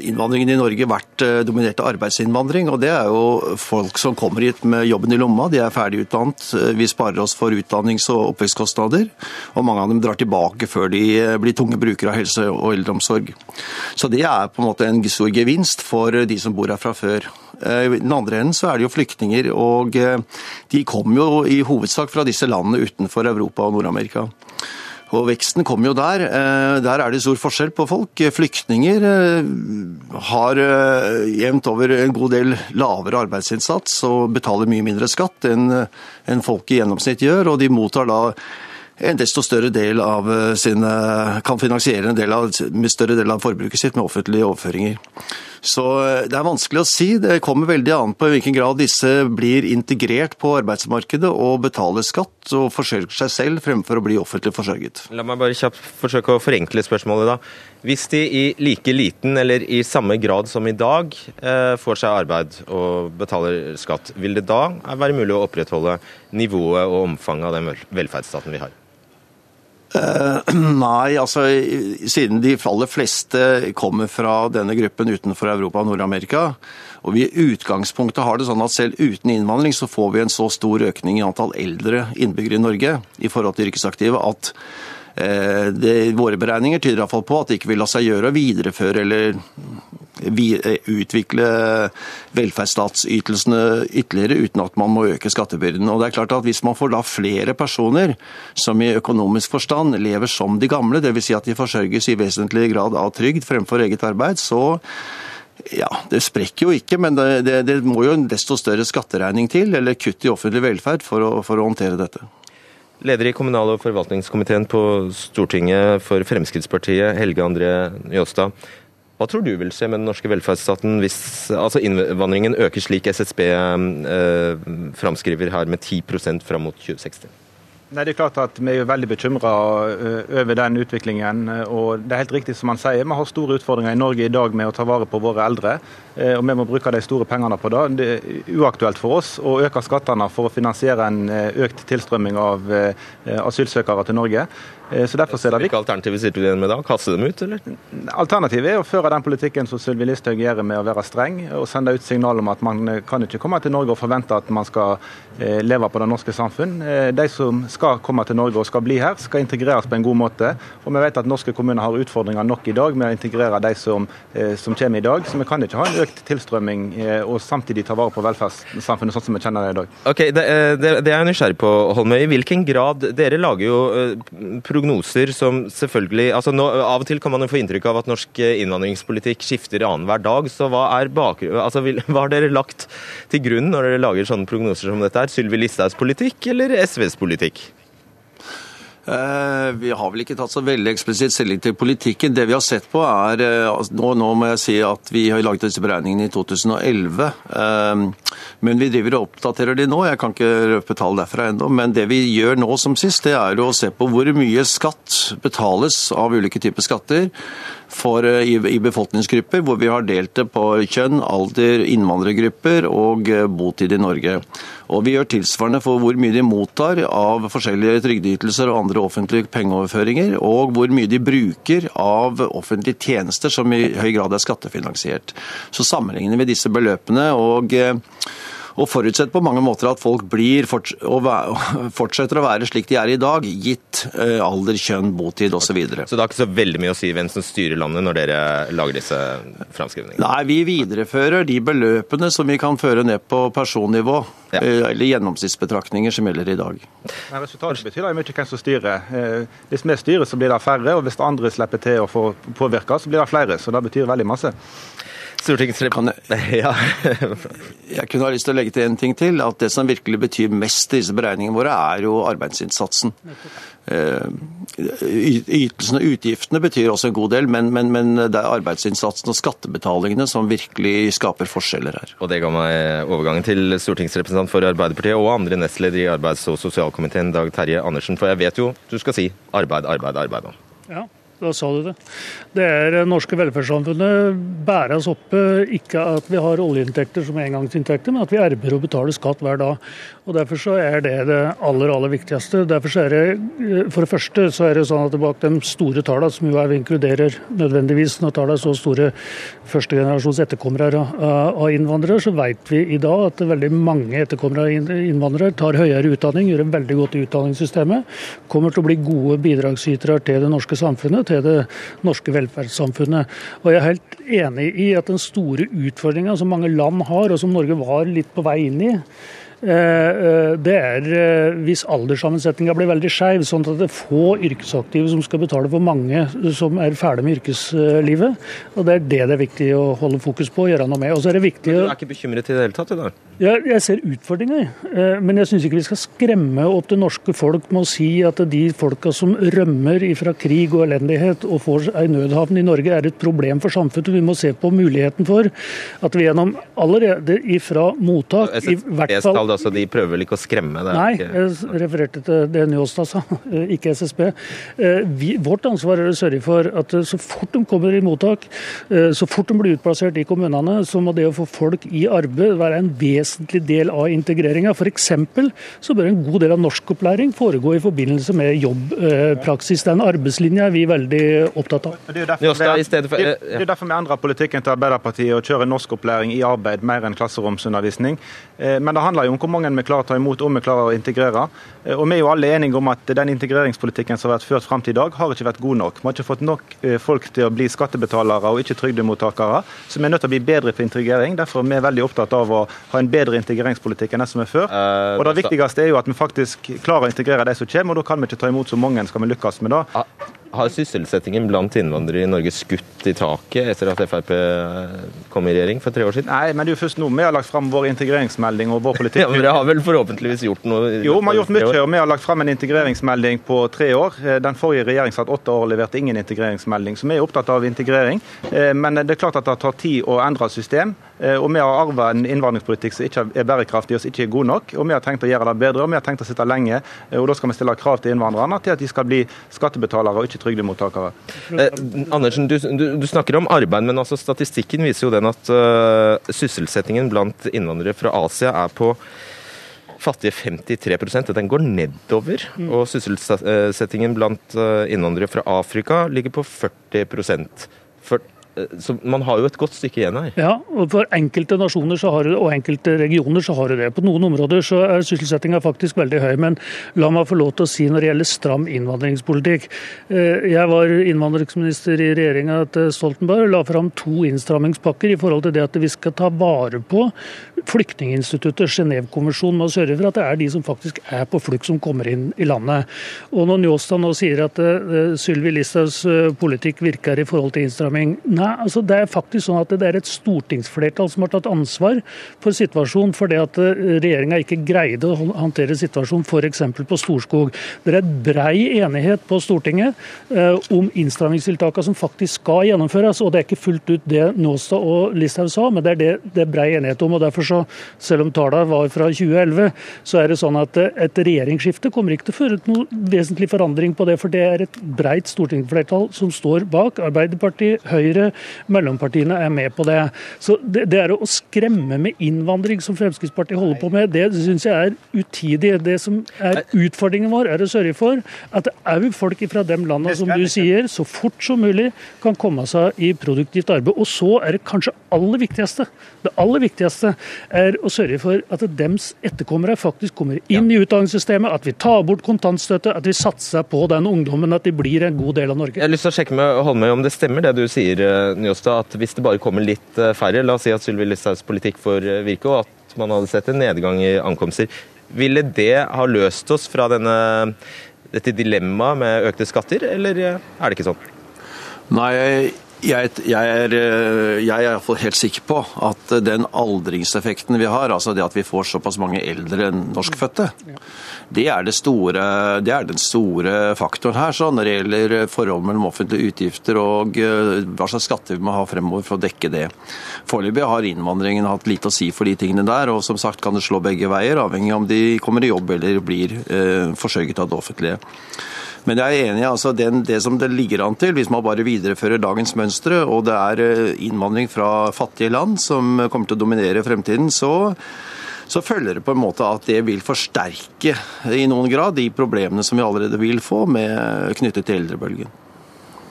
innvandringen i Norge vært uh, dominert av arbeidsinnvandring. og Det er jo folk som kommer hit med jobben i lomma. De er ferdigutdannet. utdannet. vi sparer oss for utdannings- og oppvekstkostnader. Og mange av dem drar tilbake før de blir tunge brukere av helse- og eldreomsorg. Så det er på en måte en stor gevinst for de som bor her fra før. I den andre enden så er det jo flyktninger, og de kommer jo i hovedsak fra disse landene utenfor Europa og Nord-Amerika. Og veksten kommer jo der. Eh, der er det stor forskjell på folk. Flyktninger eh, har eh, jevnt over en god del lavere arbeidsinnsats og betaler mye mindre skatt enn folk i gjennomsnitt gjør, og de mottar da en desto større del av sine, kan finansiere en del av, større del av forbruket sitt med offentlige overføringer. Så eh, det er vanskelig å si. Det kommer veldig an på i hvilken grad disse blir integrert på arbeidsmarkedet og betaler skatt og forsørger seg selv fremfor å bli offentlig forsørget. La meg bare kjapt forsøke å forenkle spørsmålet da. Hvis de i like liten eller i samme grad som i dag eh, får seg arbeid og betaler skatt, vil det da være mulig å opprettholde nivået og omfanget av den velferdsstaten vi har? Uh, *clears throat* nei, altså siden de aller fleste kommer fra denne gruppen utenfor Europa og Nord-Amerika, og vi i utgangspunktet har det sånn at selv uten innvandring så får vi en så stor økning i antall eldre innbyggere i Norge i forhold til yrkesaktive at uh, det, våre beregninger tyder iallfall på at det ikke vil la seg gjøre å videreføre eller Eh, utvikle velferdsstatsytelsene ytterligere uten at man må øke skattebyrden. Og det er klart at Hvis man får da flere personer som i økonomisk forstand lever som de gamle, dvs. Si at de forsørges i vesentlig grad av trygd fremfor eget arbeid, så ja, Det sprekker jo ikke, men det, det, det må jo en desto større skatteregning til, eller kutt i offentlig velferd, for å, for å håndtere dette. Leder i kommunal- og forvaltningskomiteen på Stortinget for Fremskrittspartiet, Helge André Njåstad. Hva tror du vil skje med den norske velferdsstaten hvis altså innvandringen øker slik SSB eh, framskriver her med 10% fram mot 2060? Nei, det er klart at Vi er veldig bekymra eh, over den utviklingen. og Det er helt riktig som han sier, vi har store utfordringer i Norge i dag med å ta vare på våre eldre. Eh, og Vi må bruke de store pengene på det. Det er uaktuelt for oss å øke skattene for å finansiere en eh, økt tilstrømming av asylsøkere til Norge. Eh, så derfor er det Hvilke alternativer sitter du igjen med da? Kaste dem ut, eller? Alternativet er å føre den politikken som Sylvi Listhaug gjør med å være streng, og sende ut signal om at man eh, kan ikke komme til Norge og forvente at man skal eh, leve på det norske samfunn. De som skal komme til Norge og skal bli her, skal integreres på en god måte. Og vi vet at norske kommuner har utfordringer nok i dag med å integrere de som, som kommer i dag. Så vi kan ikke ha en økt tilstrømming og samtidig ta vare på velferdssamfunnet sånn som vi kjenner det i dag. Ok, Det, det, det er jeg nysgjerrig på, Holmøy. I hvilken grad Dere lager jo prognoser som selvfølgelig altså nå, Av og til kan man jo få inntrykk av at norsk eh, innvandringspolitikk skifter annenhver dag. Så hva, er bakgrunn, altså, *laughs* hva har dere lagt til grunn når dere lager sånne prognoser som dette? er? Sylvi Listhaugs politikk eller SVs politikk? Eh, vi har vel ikke tatt så veldig eksplisitt stilling til politikken. Det vi har sett på er eh, altså, nå, nå, må jeg si at vi har laget disse beregningene i 2011. Eh, men vi driver og oppdaterer de nå. Jeg kan ikke røpe tall derfra ennå. Men det vi gjør nå som sist, det er å se på hvor mye skatt betales av ulike typer skatter for, i, i, befolkningsgrupper, hvor vi har delt det på kjønn, alder, innvandrergrupper og botid i Norge. Og vi gjør tilsvarende for hvor mye de mottar av forskjellige trygdeytelser og andre offentlige pengeoverføringer, og hvor mye de bruker av offentlige tjenester som i høy grad er skattefinansiert. Så sammenligner vi disse beløpene. og og forutsetter på mange måter at folk blir og *laughs* fortsetter å være slik de er i dag, gitt eh, alder, kjønn, botid osv. Så, videre. så det har ikke så veldig mye å si hvem som styrer landet når dere lager disse framskrivningene? Nei, vi viderefører de beløpene som vi kan føre ned på personnivå. Ja. Eh, eller gjennomsnittsbetraktninger som gjelder i dag. Men Resultatet betyr da mye hvem som styrer. Eh, hvis vi styrer, så blir det færre. og Hvis andre slipper til å få påvirke, så blir det flere. Så det betyr veldig masse. Jeg, *laughs* ja. jeg kunne ha lyst til å legge til en ting til. at Det som virkelig betyr mest i disse beregningene våre, er jo arbeidsinnsatsen. Eh, ytelsene og utgiftene betyr også en god del, men, men, men, det er arbeidsinnsatsen og skattebetalingene som virkelig skaper forskjeller her. Og Det ga meg overgangen til stortingsrepresentant for Arbeiderpartiet og andre nestleder i arbeids- og sosialkomiteen, Dag Terje Andersen. For jeg vet jo du skal si arbeid, arbeid, arbeid. Ja, da sa du det. Det er eh, norske velferdssamfunnet bæres oppe ikke at vi har oljeinntekter som engangsinntekter, men at vi erber og betaler skatt hver dag. Og Derfor så er det det aller aller viktigste. Derfor så er det, eh, For det første så er det sånn at bak de store tallene, som jo er vi inkluderer nødvendigvis når tallene er så store førstegenerasjons etterkommere av innvandrere, så vet vi i dag at veldig mange etterkommere av innvandrere tar høyere utdanning, gjør det veldig godt i utdanningssystemet, kommer til å bli gode bidragsytere til det norske samfunnet til det norske velferdssamfunnet. Og Jeg er helt enig i at den store utfordringa som mange land har, og som Norge var litt på vei inn i, Eh, eh, det er eh, hvis alderssammensetninga blir veldig skeiv, sånn at det er få yrkesaktive som skal betale for mange som er ferdig med yrkeslivet. Og Det er det det er viktig å holde fokus på og gjøre noe med. Og så er det viktig... Men du er ikke bekymret i det hele tatt i dag? Ja, jeg ser utfordringer, men jeg syns ikke vi skal skremme opp det norske folk med å si at de folka som rømmer fra krig og elendighet og får ei nødhavn i Norge, er et problem for samfunnet. Vi må se på muligheten for at vi gjennom allerede ifra mottak, i hvert fall tall, så de prøver vel ikke å skremme? Det Nei, jeg refererte til det Njåstad sa, *laughs* ikke SSB. Eh, vi, vårt ansvar er å sørge for at eh, så fort de kommer i mottak, eh, så fort de blir utplassert i kommunene, så må det å få folk i arbeid være en vesentlig del av integreringa. F.eks. så bør en god del av norskopplæring foregå i forbindelse med jobbpraksis. Den arbeidslinja er vi veldig opptatt av. Det er jo derfor, det er derfor vi endrer politikken til Arbeiderpartiet og kjører norskopplæring i arbeid mer enn klasseromsundervisning. Men det handler jo om hvor mange vi klarer å ta imot og vi klarer å integrere. Eh, og Vi er jo alle enige om at den integreringspolitikken som har vært ført fram til i dag, har ikke vært god nok. Vi har ikke fått nok eh, folk til å bli skattebetalere og ikke trygdemottakere. Så vi er nødt til å bli bedre på integrering. Derfor er vi veldig opptatt av å ha en bedre integreringspolitikk enn det som er før. Og Det viktigste er jo at vi faktisk klarer å integrere de som kommer, og da kan vi ikke ta imot så mange skal vi lykkes med det. Har sysselsettingen blant innvandrere i Norge skutt i taket etter at Frp kom i regjering for tre år siden? Nei, men det er jo først nå vi har lagt fram vår integreringsmelding og vår *laughs* politikk. Ja, men Dere har vel forhåpentligvis gjort noe? Jo, vi har gjort mye. Og Vi har lagt frem en integreringsmelding på tre år. Den forrige regjering satt åtte år og leverte ingen integreringsmelding. Så vi er opptatt av integrering. Eh, men det er klart at det tar tid å endre system. Eh, og vi har arva en innvandringspolitikk som ikke er bærekraftig og ikke er god nok. Og vi har tenkt å gjøre det bedre, og vi har tenkt å sitte lenge. Eh, og da skal vi stille krav til innvandrerne til at de skal bli skattebetalere og ikke trygdemottakere. Eh, Andersen, du, du, du, snakker om arbeid, men altså statistikken viser jo den at uh, sysselsettingen blant innvandrere fra Asia er på fattige 53% Den går nedover. Mm. Og sysselsettingen blant eh, innvandrere fra Afrika ligger på 40 for, Eh, så man har jo et godt stykke igjen her. Ja, og for enkelte nasjoner det, og enkelte regioner så har du det. På noen områder så er sysselsettinga faktisk veldig høy. Men la meg få lov til å si når det gjelder stram innvandringspolitikk. Eh, jeg var innvandringsminister i regjeringa til Stoltenberg og la fram to innstrammingspakker i forhold til det at vi skal ta vare på Flyktninginstituttet, Genévekonvensjonen, med å sørge for at det er de som faktisk er på flukt, som kommer inn i landet. Og når Njåstad nå sier at uh, Sylvi Listhaugs politikk virker i forhold til innstramming, nei, altså Det er faktisk sånn at det er et stortingsflertall som har tatt ansvar for situasjonen fordi at eh, regjeringa ikke greide å håndtere situasjonen f.eks. på Storskog. Det er et brei enighet på Stortinget eh, om innstrammingstiltakene som faktisk skal gjennomføres. og Det er ikke fullt ut det Nåstad og Listhaug sa, men det er det det er brei enighet om. og derfor så, Selv om tallene var fra 2011, så er det sånn at eh, et regjeringsskifte kommer ikke til å føre til noe vesentlig forandring på det. For det er et breit stortingsflertall som står bak. Arbeiderpartiet, Høyre, mellompartiene er med på det. Så det, det er å skremme med innvandring som Fremskrittspartiet holder på med, det syns jeg er utidig. Det som er utfordringen vår, er å sørge for at òg folk fra de landene som du sier, så fort som mulig kan komme seg i produktivt arbeid. Og så er det kanskje aller viktigste, det aller viktigste er å sørge for at dems etterkommere faktisk kommer inn i utdanningssystemet, at vi tar bort kontantstøtte, at vi satser på den ungdommen, at de blir en god del av Norge. Jeg har lyst til å sjekke med Holmøy om det stemmer det du sier, eh, Njåstad, at hvis det bare kommer litt eh, færre, la oss si at Sylvi Listhaugs politikk får eh, virke, og at man hadde sett en nedgang i ankomster, ville det ha løst oss fra denne, dette dilemmaet med økte skatter, eller er det ikke sånn? Nei, jeg, jeg, er, eh, jeg er helt sikker på at den aldringseffekten vi har, altså det at vi får såpass mange eldre enn norskfødte, det er, det, store, det er den store faktoren her så når det gjelder forholdet mellom offentlige utgifter og eh, hva slags skatter vi må ha fremover for å dekke det. Foreløpig har innvandringen hatt lite å si for de tingene der, og som sagt kan det slå begge veier, avhengig av om de kommer i jobb eller blir eh, forsørget av det offentlige. Men jeg er enig altså den, det som det ligger an til, hvis man bare viderefører dagens mønstre, og det er eh, innvandring fra fattige land som kommer til å dominere fremtiden, så så følger det på en måte at det vil forsterke i noen grad de problemene som vi allerede vil få med knyttet til eldrebølgen.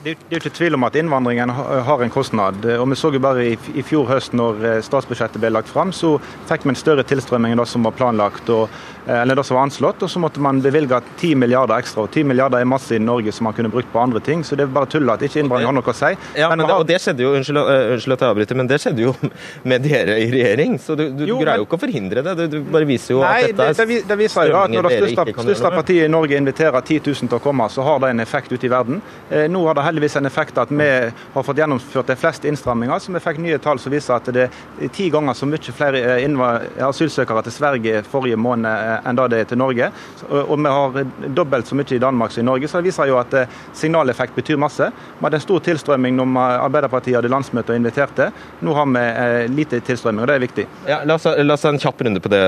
Det er ikke tvil om at innvandringen har en kostnad. og Vi så jo bare i fjor høst når eh, statsbudsjettet ble lagt fram, så fikk vi en større tilstrømming enn det som var planlagt. og Eh, eller det som var anslått, og så måtte man bevilge 10 milliarder ekstra. og 10 milliarder er masse i Norge som man kunne brukt på andre ting, så det er bare tull at ikke innvandring har noe å si. Ja, men, men det, og det skjedde jo, unnskyld, uh, unnskyld at jeg avbryter, men det skjedde jo *laughs* med dere i regjering, så du, du, jo, greier jo ikke å forhindre det. Du, du bare viser jo nei, at dette er det, det, det viser jo at når det største, største partiet i Norge inviterer 10 000 til å komme, så har det en effekt ute i verden. Eh, nå har det heldigvis en effekt at vi har fått gjennomført de fleste innstramminger, så vi fikk nye tall som viser at det er ti ganger så mye flere eh, asylsøkere til Sverige forrige måned eh, enn det det er til Norge. Og vi har dobbelt så mye i Danmark som i Norge, så det viser jo at eh, signaleffekt betyr masse. Vi hadde en stor tilstrømming når Arbeiderpartiet hadde landsmøte og inviterte. Nå har vi eh, lite tilstrømming, og det er viktig. Ja, la, oss, la oss ha en kjapp runde på det,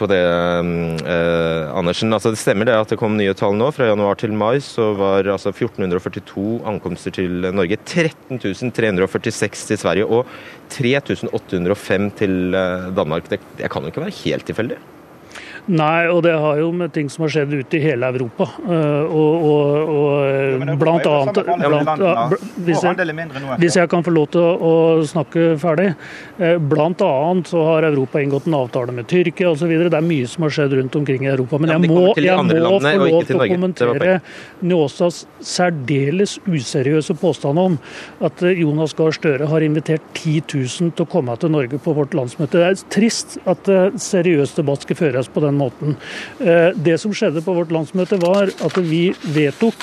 på det eh, Andersen. Altså, det stemmer det at det kom nye tall nå. Fra januar til mai så var altså 1442 ankomster til Norge. 13.346 til Sverige og 3805 til eh, Danmark. Det, det kan jo ikke være helt tilfeldig? Nei, og det har jo med ting som har skjedd ute i hele Europa. Eh, og, og, og blant annet blant, hvis, jeg, hvis jeg kan få lov til å, å snakke ferdig. Eh, blant annet så har Europa inngått en avtale med Tyrkia osv. Det er mye som har skjedd rundt omkring i Europa. Men jeg må, jeg må få lov til å kommentere Njåstads særdeles useriøse påstand om at eh, Jonas Gahr Støre har invitert 10 000 til å komme til Norge på vårt landsmøte. Det er trist at seriøs debatt skal føres på den den måten. Eh, det som skjedde på vårt landsmøte, var at vi vedtok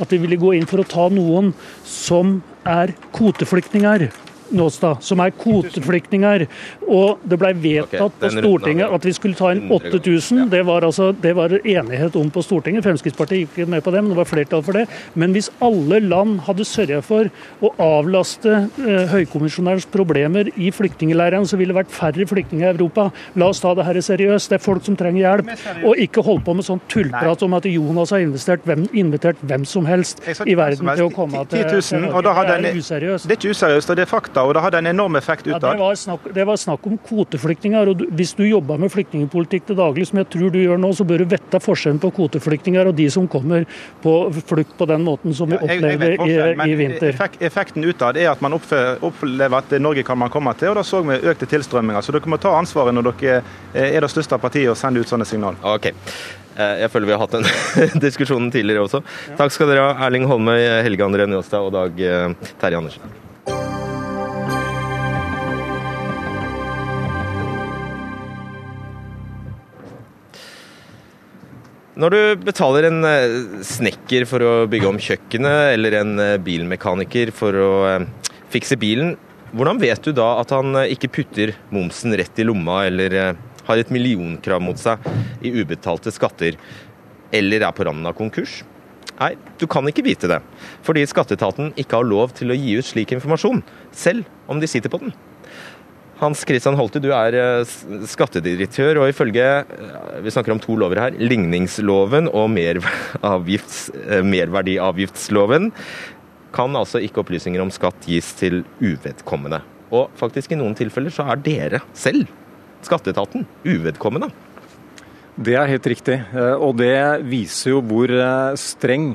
at vi ville gå inn for å ta noen som er kvoteflyktninger. Nåstad, som er kvoteflyktninger. Og det ble vedtatt okay, på Stortinget at vi skulle ta inn 8000. Det var, altså, det var enighet om på Stortinget. Fremskrittspartiet gikk med på det, men det var flertall for det. Men hvis alle land hadde sørget for å avlaste eh, høykommissjonærens problemer i flyktningleirene, så ville det vært færre flyktninger i Europa. La oss ta det her seriøst. Det er folk som trenger hjelp. Og ikke holde på med sånn tullprat om at Jonas har hvem, invitert hvem som helst i verden til å komme til, til Norge. Det er useriøst. Det er ikke useriøst, og det er fakta og det hadde en enorm effekt utad. Ja, det, var snakk, det var snakk om kvoteflyktninger. og Hvis du jobber med flyktningpolitikk til daglig, som jeg tror du gjør nå, så bør du vette forskjellen på kvoteflyktninger og de som kommer på flukt på den måten som vi opplever ja, jeg, jeg i, i, vinter. Effekten utad er at man opplever at Norge kan man komme til, og da så vi økte tilstrømminger. Så dere må ta ansvaret når dere er det største partiet og sende ut sånne signal. Okay. Eh, jeg føler vi har hatt den *laughs* diskusjonen tidligere også. Takk skal dere ha, Erling Holmøy, Helge André Njåstad og Dag eh, Terje Andersen. Når du betaler en eh, snekker for å bygge om kjøkkenet, eller en eh, bilmekaniker for å eh, fikse bilen, hvordan vet du da at han ikke putter momsen rett i lomma, eller har et millionkrav mot seg i ubetalte skatter, eller er på randen av konkurs? Nei, du kan ikke vite det, fordi skatteetaten ikke har lov til å gi ut slik informasjon, selv om de sitter på den. Hans Christian Holte, du er eh, skattedirektør, og ifølge eh, vi snakker om to lover her, ligningsloven og eh, merverdiavgiftsloven, kan altså ikke opplysninger om skatt gis til uvedkommende. Og faktisk i noen tilfeller så er dere selv, skatteetaten, uvedkommende. Det er helt riktig, og det viser jo hvor streng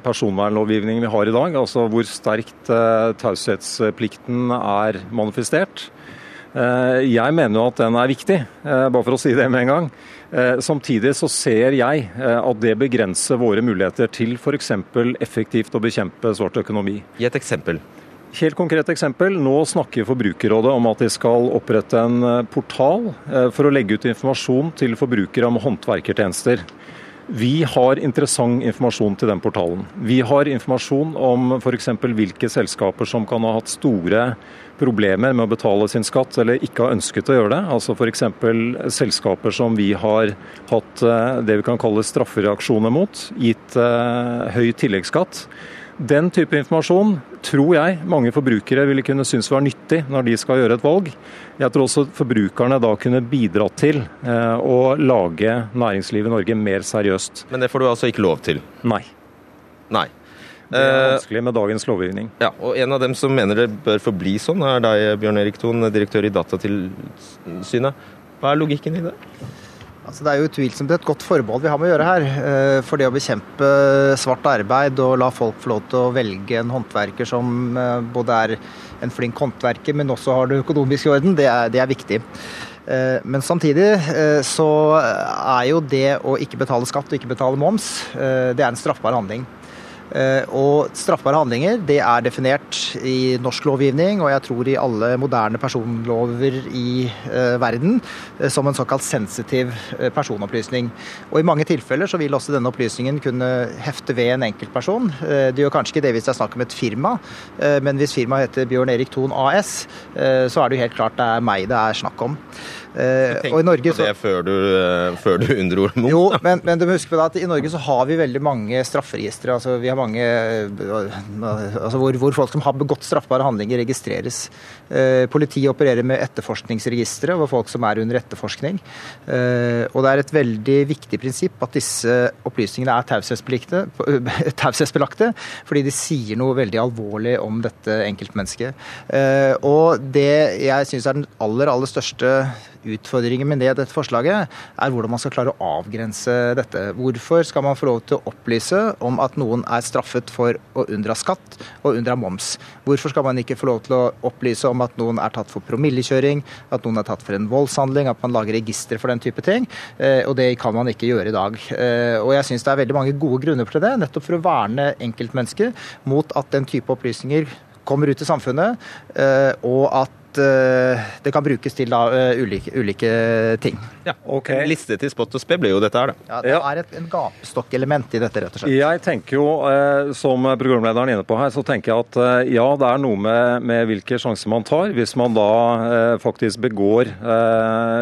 personvernlovgivning vi har i dag. Altså hvor sterkt taushetsplikten er manifestert. Jeg mener jo at den er viktig, bare for å si det med en gang. Samtidig så ser jeg at det begrenser våre muligheter til f.eks. effektivt å bekjempe svart økonomi. Gi et eksempel. Helt konkret eksempel. Nå snakker Forbrukerrådet om at de skal opprette en portal for å legge ut informasjon til forbrukere om håndverkertjenester. Vi har interessant informasjon til den portalen. Vi har informasjon om f.eks. hvilke selskaper som kan ha hatt store problemer med å betale sin skatt, eller ikke har ønsket å gjøre det. Altså F.eks. selskaper som vi har hatt eh, det vi kan kalle straffereaksjoner mot, gitt eh, høy tilleggsskatt. Den type informasjon tror jeg mange forbrukere ville kunne synes var nyttig når de skal gjøre et valg. Jeg tror også forbrukerne da kunne bidratt til eh, å lage næringslivet i Norge mer seriøst. Men det får du altså ikke lov til? Nei. Nei. Det er eh, vanskelig med dagens lovgivning. Ja, og En av dem som mener det bør forbli sånn, er deg, Bjørn Erik Thon, direktør i Datatilsynet. Hva er logikken i det? Altså, det er jo utvilsomt et godt forbehold vi har med å gjøre her. Eh, for det å bekjempe svart arbeid og la folk få lov til å velge en håndverker som eh, både er en flink håndverker, men også har det økonomiske i orden, det er, det er viktig. Eh, men samtidig så er jo det å ikke betale skatt og ikke betale moms, det er en straffbar handling. Eh, og straffbare handlinger det er definert i norsk lovgivning, og jeg tror i alle moderne personlover i eh, verden, eh, som en såkalt sensitiv personopplysning. Og i mange tilfeller så vil også denne opplysningen kunne hefte ved en enkeltperson. Det gjør kanskje ikke det hvis det er snakk om et firma, men hvis firmaet heter Bjørn Erik Thon AS, så er det jo helt klart det er meg det er snakk om. Eh, og i Norge så... det før du, uh, før du unndro mot. Jo, men, men, du må huske på at i Norge så har vi veldig mange strafferegistre. Altså, vi har mange uh, altså, hvor, hvor, folk som har begått straffbare handlinger, registreres. Politiet opererer med etterforskningsregistre over folk som er under etterforskning. og det er et veldig viktig prinsipp at disse opplysningene er *laughs* taushetsbelagte, fordi de sier noe veldig alvorlig om dette enkeltmennesket. og det jeg syns er den aller, aller største Utfordringen med det, dette forslaget er hvordan man skal klare å avgrense dette. Hvorfor skal man få lov til å opplyse om at noen er straffet for å unndra skatt og unndra moms? Hvorfor skal man ikke få lov til å opplyse om at noen er tatt for promillekjøring, at noen er tatt for en voldshandling, at man lager registre for den type ting? Eh, og det kan man ikke gjøre i dag. Eh, og jeg syns det er veldig mange gode grunner til det, nettopp for å verne enkeltmennesker mot at den type opplysninger kommer ut i samfunnet, eh, og at Eh, det kan brukes til da, eh, ulike, ulike, ting. Ja, ok. En liste til spott og spe blir jo dette her, da. Ja, Det er et en gapestokkelement i dette, rett og slett. Jeg tenker jo, eh, som programlederen er inne på her, så tenker jeg at ja, det er noe med, med hvilke sjanser man tar. Hvis man da faktisk begår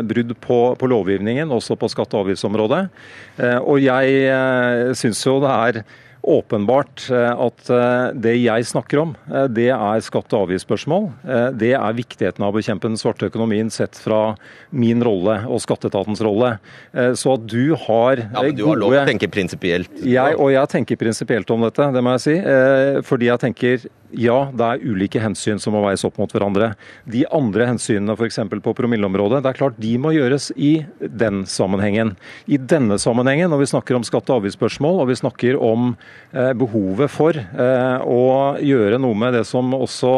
brudd på, på lovgivningen, også på skatte- og avgiftsområdet. Og jeg syns jo det er åpenbart eh, at eh, det jeg snakker om, eh, det er skatte- og avgiftsspørsmål. Det er viktigheten av å bekjempe den svarte økonomien sett fra min rolle og skatteetatens rolle. Så at du har ja, men Du har lov å tenke prinsipielt? Jeg, og jeg tenker prinsipielt om dette, det må jeg si. Fordi jeg tenker ja, det er ulike hensyn som må veies opp mot hverandre. De andre hensynene, f.eks. på promilleområdet, det er klart de må gjøres i den sammenhengen. I denne sammenhengen, når vi snakker om skatte- og avgiftsspørsmål, og vi snakker om behovet for eh, å gjøre noe med det som også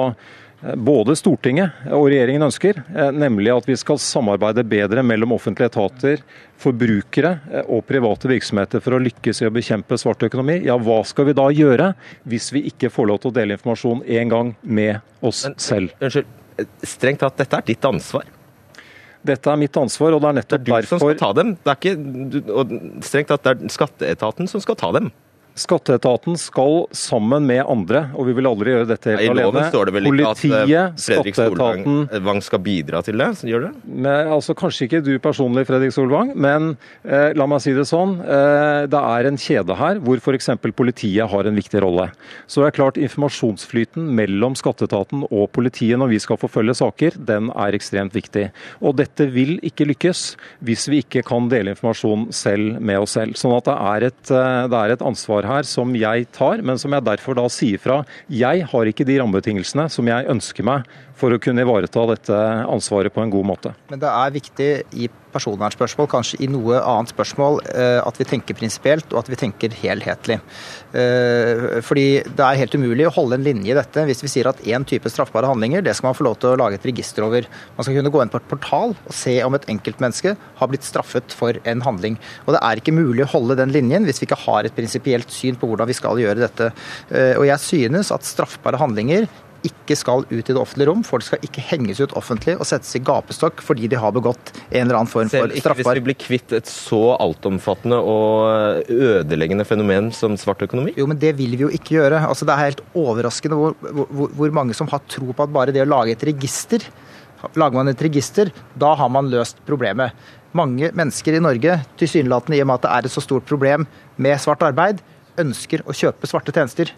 både Stortinget og regjeringen ønsker, eh, nemlig at vi skal samarbeide bedre mellom offentlige etater, forbrukere eh, og private virksomheter for å lykkes i å bekjempe svart økonomi. Ja, hva skal vi da gjøre hvis vi ikke får lov til å dele informasjon en gang med oss selv? Unnskyld, strengt tatt, dette er ditt ansvar? Dette er mitt ansvar, og det er nettopp derfor Det er du som skal ta dem. Det er ikke, og strengt tatt, det er skatteetaten som skal ta dem. Skatteetaten skal sammen med andre, og vi vil aldri gjøre dette helt alene. I loven står det vel ikke at eh, Fredrik Solvang skal bidra til det? Gjør det? Med, altså, kanskje ikke du personlig, Fredrik Solvang, men eh, la meg si det sånn. Eh, det er en kjede her hvor f.eks. politiet har en viktig rolle. Så det er klart informasjonsflyten mellom skatteetaten og politiet når vi skal forfølge saker, den er ekstremt viktig. Og dette vil ikke lykkes hvis vi ikke kan dele informasjon selv med oss selv. Sånn at det er et, eh, det er et ansvar her som jeg tar, men som jeg derfor da sier fra. Jeg har ikke de rammebetingelsene som jeg ønsker meg for å kunne ivareta dette ansvaret på en god måte. Men det er viktig i personvernspørsmål, kanskje i noe annet spørsmål, eh, at vi tenker prinsipielt og at vi tenker helhetlig. Eh, fordi det er helt umulig å holde en linje i dette hvis vi sier at én type straffbare handlinger det skal man få lov til å lage et register over. Man skal kunne gå inn på et portal og se om et enkeltmenneske har blitt straffet for en handling. Og Det er ikke mulig å holde den linjen hvis vi ikke har et prinsipielt syn på hvordan vi skal gjøre dette. Eh, og jeg synes at straffbare handlinger ikke skal ut i det offentlige rom. Folk skal ikke henges ut offentlig og settes i gapestokk fordi de har begått en eller annen form Selv for ikke hvis vi blir kvitt et så altomfattende og ødeleggende fenomen som svart økonomi? Jo, men det vil vi jo ikke gjøre. Altså, det er helt overraskende hvor, hvor, hvor mange som har tro på at bare det å lage et register Lager man et register, da har man løst problemet. Mange mennesker i Norge, tilsynelatende i og med at det er et så stort problem med svart arbeid, ønsker å kjøpe svarte tjenester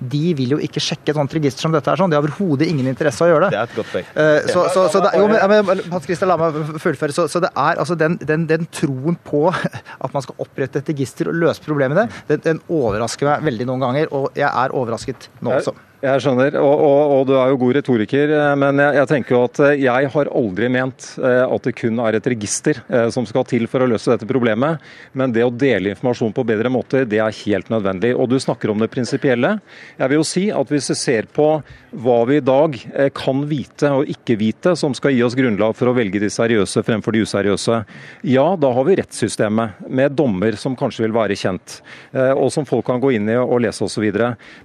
de vil jo ikke sjekke et sånt register som dette. er sånn. De har overhodet ingen interesse av å gjøre det. Det er et godt poeng. Eh, Så, så, så det, jo, men, Hans Christian, la meg fullføre. Så, så det er altså den, den, den troen på *laughs* at man skal opprette et register og løse problemene, den, den overrasker meg veldig noen ganger. Og jeg er overrasket nå også. Jeg skjønner, og, og, og du er jo god retoriker, eh, men jeg, jeg tenker jo at eh, jeg har aldri ment eh, at det kun er et register som skal til for å løse dette problemet. Men det å dele informasjon på bedre måter, det er helt nødvendig. Og du snakker om det prinsipielle. Jeg vil jo si at hvis vi ser på hva vi i dag kan vite og ikke vite, som skal gi oss grunnlag for å velge de seriøse fremfor de useriøse, ja, da har vi rettssystemet med dommer som kanskje vil være kjent, og som folk kan gå inn i og lese osv.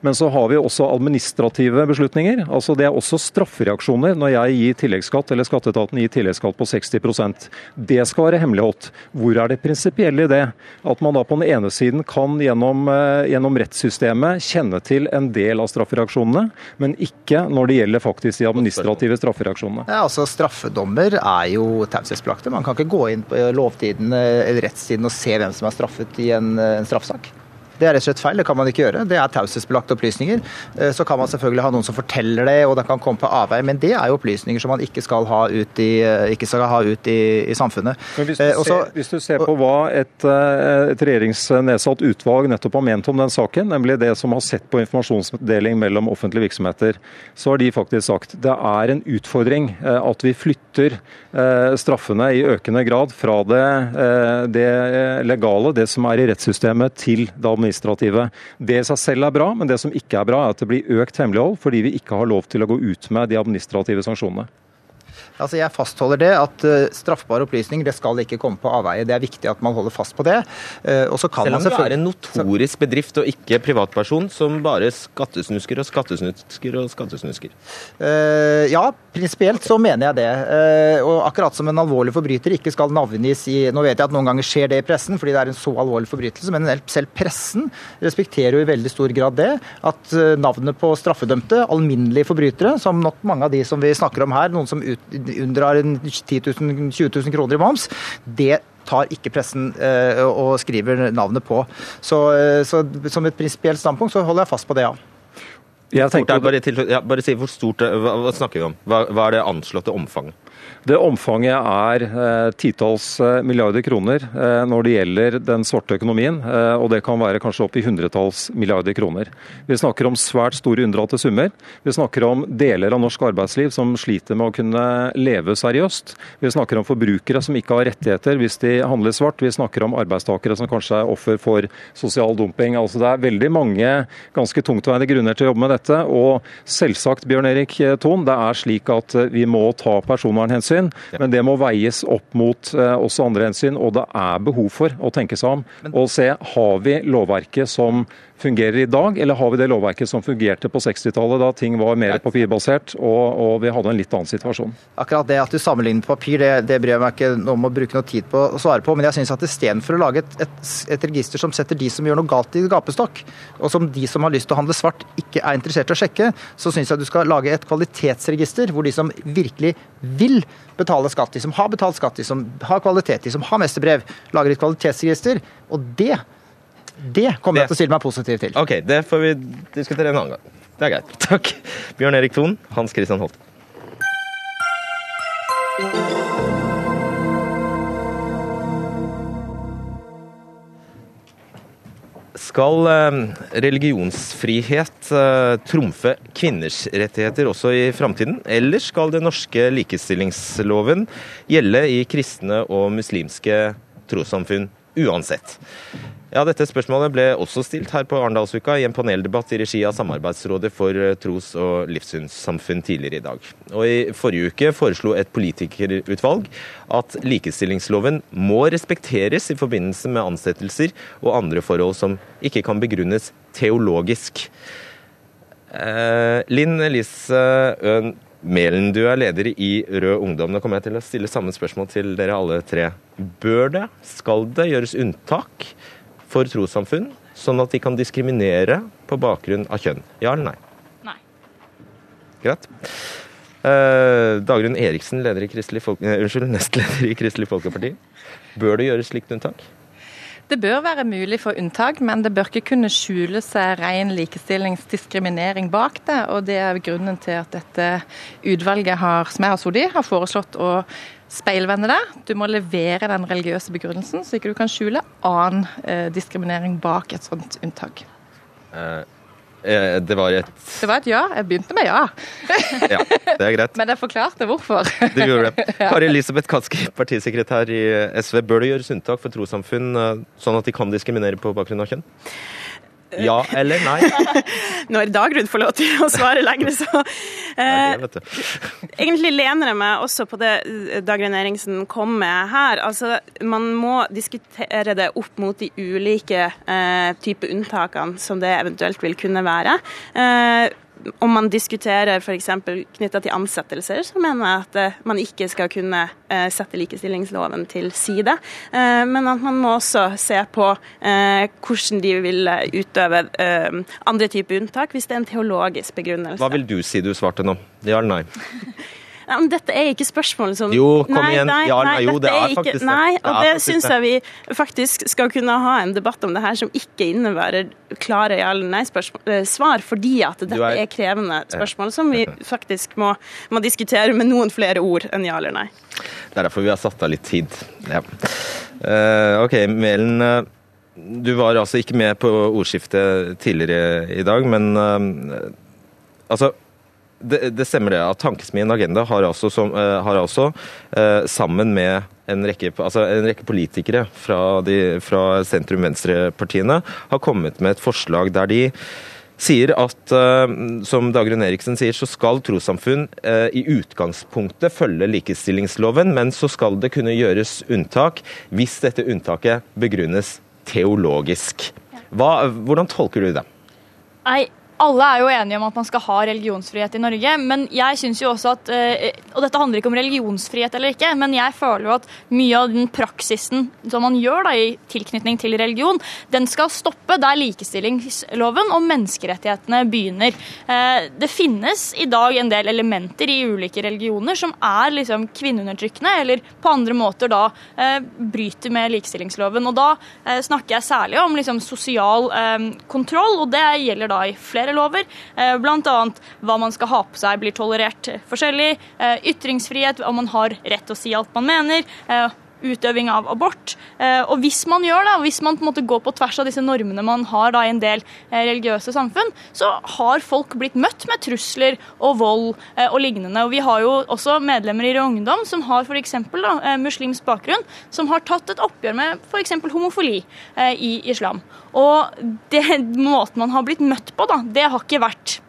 Men så har vi også administrative beslutninger. altså Det er også straffereaksjoner når jeg gir tilleggsskatt, eller skatteetaten gir tilleggsskatt på 60% Det skal være hemmeligholdt. Hvor er det prinsipielle i det? At man da på den ene siden kan gjennom, eh, gjennom rettssystemet kjenne til en del av straffereaksjonene, men ikke når det gjelder faktisk de administrative straffereaksjonene. Ja, altså Straffedommer er jo taushetsbelagte. Man kan ikke gå inn på lovtiden eller rettstiden og se hvem som er straffet i en, en straffesak. Det er rett og slett feil, det kan man ikke gjøre. Det er taushetsbelagte opplysninger. Eh, Så kan man selvfølgelig ha noen som forteller det, og det kan komme på avveier, men det er jo opplysninger som man ikke skal ha ut i, eh, ikke skal ha ut i, i samfunnet. Hvis du, Eh, og ser, hvis du ser på hva et, et regjeringsnedsatt utvalg nettopp har ment om den saken, nemlig det som har sett på informasjonsdeling mellom offentlige virksomheter, så har de faktisk sagt det er en utfordring at vi flytter straffene i økende grad fra det, det legale, det som er i rettssystemet, til det administrative. Det i seg selv er bra, men det som ikke er bra, er at det blir økt hemmelighold fordi vi ikke har lov til å gå ut med de administrative sanksjonene. Altså Jeg fastholder det at eh, straffbare opplysninger det skal ikke komme på avveie. Det er viktig at man holder fast på det. Eh, og så kan Selv man om du er en notorisk bedrift og ikke privatperson som bare skattesnusker og skattesnusker og skattesnusker. Eh, ja, prinsipielt så mener jeg det. Og akkurat som en alvorlig forbryter ikke skal navngis i Nå vet jeg at noen ganger skjer det i pressen fordi det er en så alvorlig forbrytelse, men selv pressen respekterer jo i veldig stor grad det. At navnet på straffedømte, alminnelige forbrytere, som nok mange av de som vi snakker om her, noen som ut, unndrar 10 000, 20 000 kroner i moms, det tar ikke pressen eh, og skriver navnet på. Så, eh, så som et prinsipielt standpunkt så holder jeg fast på det, ja. Jeg Fort er bare, til, ja, bare si hvor stort det- hva, hva snakker vi om? Hva, hva er det anslåtte omfanget? Det omfanget er eh, titalls eh, milliarder kroner eh, når det gjelder den svarte økonomien, eh, og det kan være kanskje opp i hundretalls milliarder kroner. Vi snakker om svært store unndratte summer. Vi snakker om deler av norsk arbeidsliv som sliter med å kunne leve seriøst. Vi snakker om forbrukere som ikke har rettigheter hvis de handler svart. Vi snakker om arbeidstakere som kanskje er offer for sosial dumping. Altså Det er veldig mange ganske tungtveiende grunner til å jobbe med dette. Og selvsagt, Bjørn Erik Thon, det er slik at eh, vi må ta personvernhensyn, men det må veies opp mot eh, også andre hensyn. Og det er behov for å tenke seg om og se har vi lovverket som fungerer i dag, eller har vi det lovverket som fungerte på 60-tallet, da ting var mer papirbasert og, og vi hadde en litt annen situasjon. Akkurat det at du sammenligner papir, det, det bryr jeg meg ikke om å bruke noe tid på å svare på. Men jeg syns at istedenfor å lage et, et, et register som setter de som gjør noe galt i gapestokk, og som de som har lyst til å handle svart ikke er interessert i å sjekke, så syns jeg du skal lage et kvalitetsregister hvor de som virkelig vil betale skatt, de som har betalt skatt, de som har kvalitet, de som har mesterbrev, lager et kvalitetsregister. Og det, det kommer jeg til å stille meg positiv til. Ok, det får vi diskutere en annen gang. Det er greit. *laughs* Takk. Bjørn Erik Thon, Hans Christian Holte. Skal eh, religionsfrihet eh, trumfe kvinners rettigheter også i framtiden, eller skal den norske likestillingsloven gjelde i kristne og muslimske trossamfunn uansett? Ja, Dette spørsmålet ble også stilt her på Arendalsuka i en paneldebatt i regi av Samarbeidsrådet for eh, tros- og livssynssamfunn tidligere i dag. Og I forrige uke foreslo et politikerutvalg at likestillingsloven må respekteres i forbindelse med ansettelser og andre forhold som ikke kan begrunnes teologisk. Eh, Linn Elise Øen Melen, du er leder i Rød Ungdom. Nå kommer jeg til å stille samme spørsmål til dere alle tre. Bør det, skal det gjøres unntak for trossamfunn, sånn at de kan diskriminere på bakgrunn av kjønn? Ja eller nei? Greit. Eh, Dagrun Eriksen, leder i Kristelig Folk... eh, unnskyld, nestleder i Kristelig Folkeparti. Bør det gjøres slikt unntak? Det bør være mulig for unntak, men det bør ikke kunne skjule seg ren likestillingsdiskriminering bak det. og Det er grunnen til at dette utvalget har, som jeg har sittet i, har foreslått å speilvende det. Du må levere den religiøse begrunnelsen, så ikke du kan skjule annen eh, diskriminering bak et sånt unntak. Eh, eh, det var et Det var et ja. Jeg begynte med ja. Ja, det er greit. *laughs* Men jeg forklarte hvorfor. Du gjorde det. *laughs* Kari Elisabeth Kaski, partisekretær i SV. Bør det gjøres unntak for trossamfunn, eh, sånn at de kan diskriminere på bakgrunn av kjønn? Ja eller nei? *laughs* Når Dagrun får lov til å svare lenger, så eh, Det du. *laughs* Egentlig lener jeg meg også på det Dagrun Eriksen kom med her. Altså, man må diskutere det opp mot de ulike eh, typer unntakene som det eventuelt vil kunne være. Eh, om man diskuterer f.eks. knytta til ansettelser, så mener jeg at eh, man ikke skal kunne eh, sette likestillingsloven til side. Eh, men at man må også se på hvordan de vil utøve andre typer unntak, hvis det er en teologisk begrunnelse. Hva vil du si du svarte nå? Ja eller nei? *laughs* Nei, men dette er ikke spørsmål som Jo, kom nei, igjen. Nei, Ja, nei, jo, det er ikke, faktisk det. Nei, og det, det syns jeg vi faktisk skal kunne ha en debatt om det her som ikke innebærer klare ja eller nei-svar, fordi at dette er- er, krevende spørsmål som vi *laughs* faktisk må, må diskutere med noen flere ord enn ja eller nei. Det er derfor vi har satt av litt tid. Ja. Uh, OK, Melen. Uh Du var altså ikke med på ordskiftet tidligere i dag, men uh, altså det, det stemmer det at Tankesmien Agenda har altså, som, eh, har altså eh, sammen med en rekke, altså en rekke politikere fra, fra sentrum-venstre-partiene har kommet med et forslag der de sier at, eh, som Dagrun Eriksen sier, så skal trossamfunn i utgangspunktet følge likestillingsloven, men så skal det kunne gjøres unntak hvis dette unntaket begrunnes teologisk. Hva, hvordan tolker du det? Nei, alle er jo enige om at man skal ha religionsfrihet i Norge, men jeg synes jo også at eh, Og dette handler ikke om religionsfrihet eller ikke, men jeg føler jo at mye av den praksisen som man gjør da i tilknytning til religion, den skal stoppe der likestillingsloven og menneskerettighetene begynner. Eh, Det finnes i dag en del elementer i ulike religioner som er liksom kvinneundertrykkende, eller på andre måter da eh, bryter med likestillingsloven. Og da snakker jeg særlig om liksom sosial kontroll, og det gjelder da i flere lover. Bl.a. Blant annet hva man skal ha på seg blir tolerert forskjellig. eh, Ytringsfrihet, om man har rett til å si alt man mener. Utøving av abort. Eh, Og hvis man gjør det, hvis man på en måte går på tvers av disse normene man har da i en del eh, religiøse samfunn, så har folk blitt møtt med trusler og vold eh, og lignende. Og vi har jo også medlemmer i Rød Ungdom som har f.eks. muslimsk bakgrunn, som har tatt et oppgjør med f.eks. homofili i islam. Og det måten man har blitt møtt på, da, det har ikke vært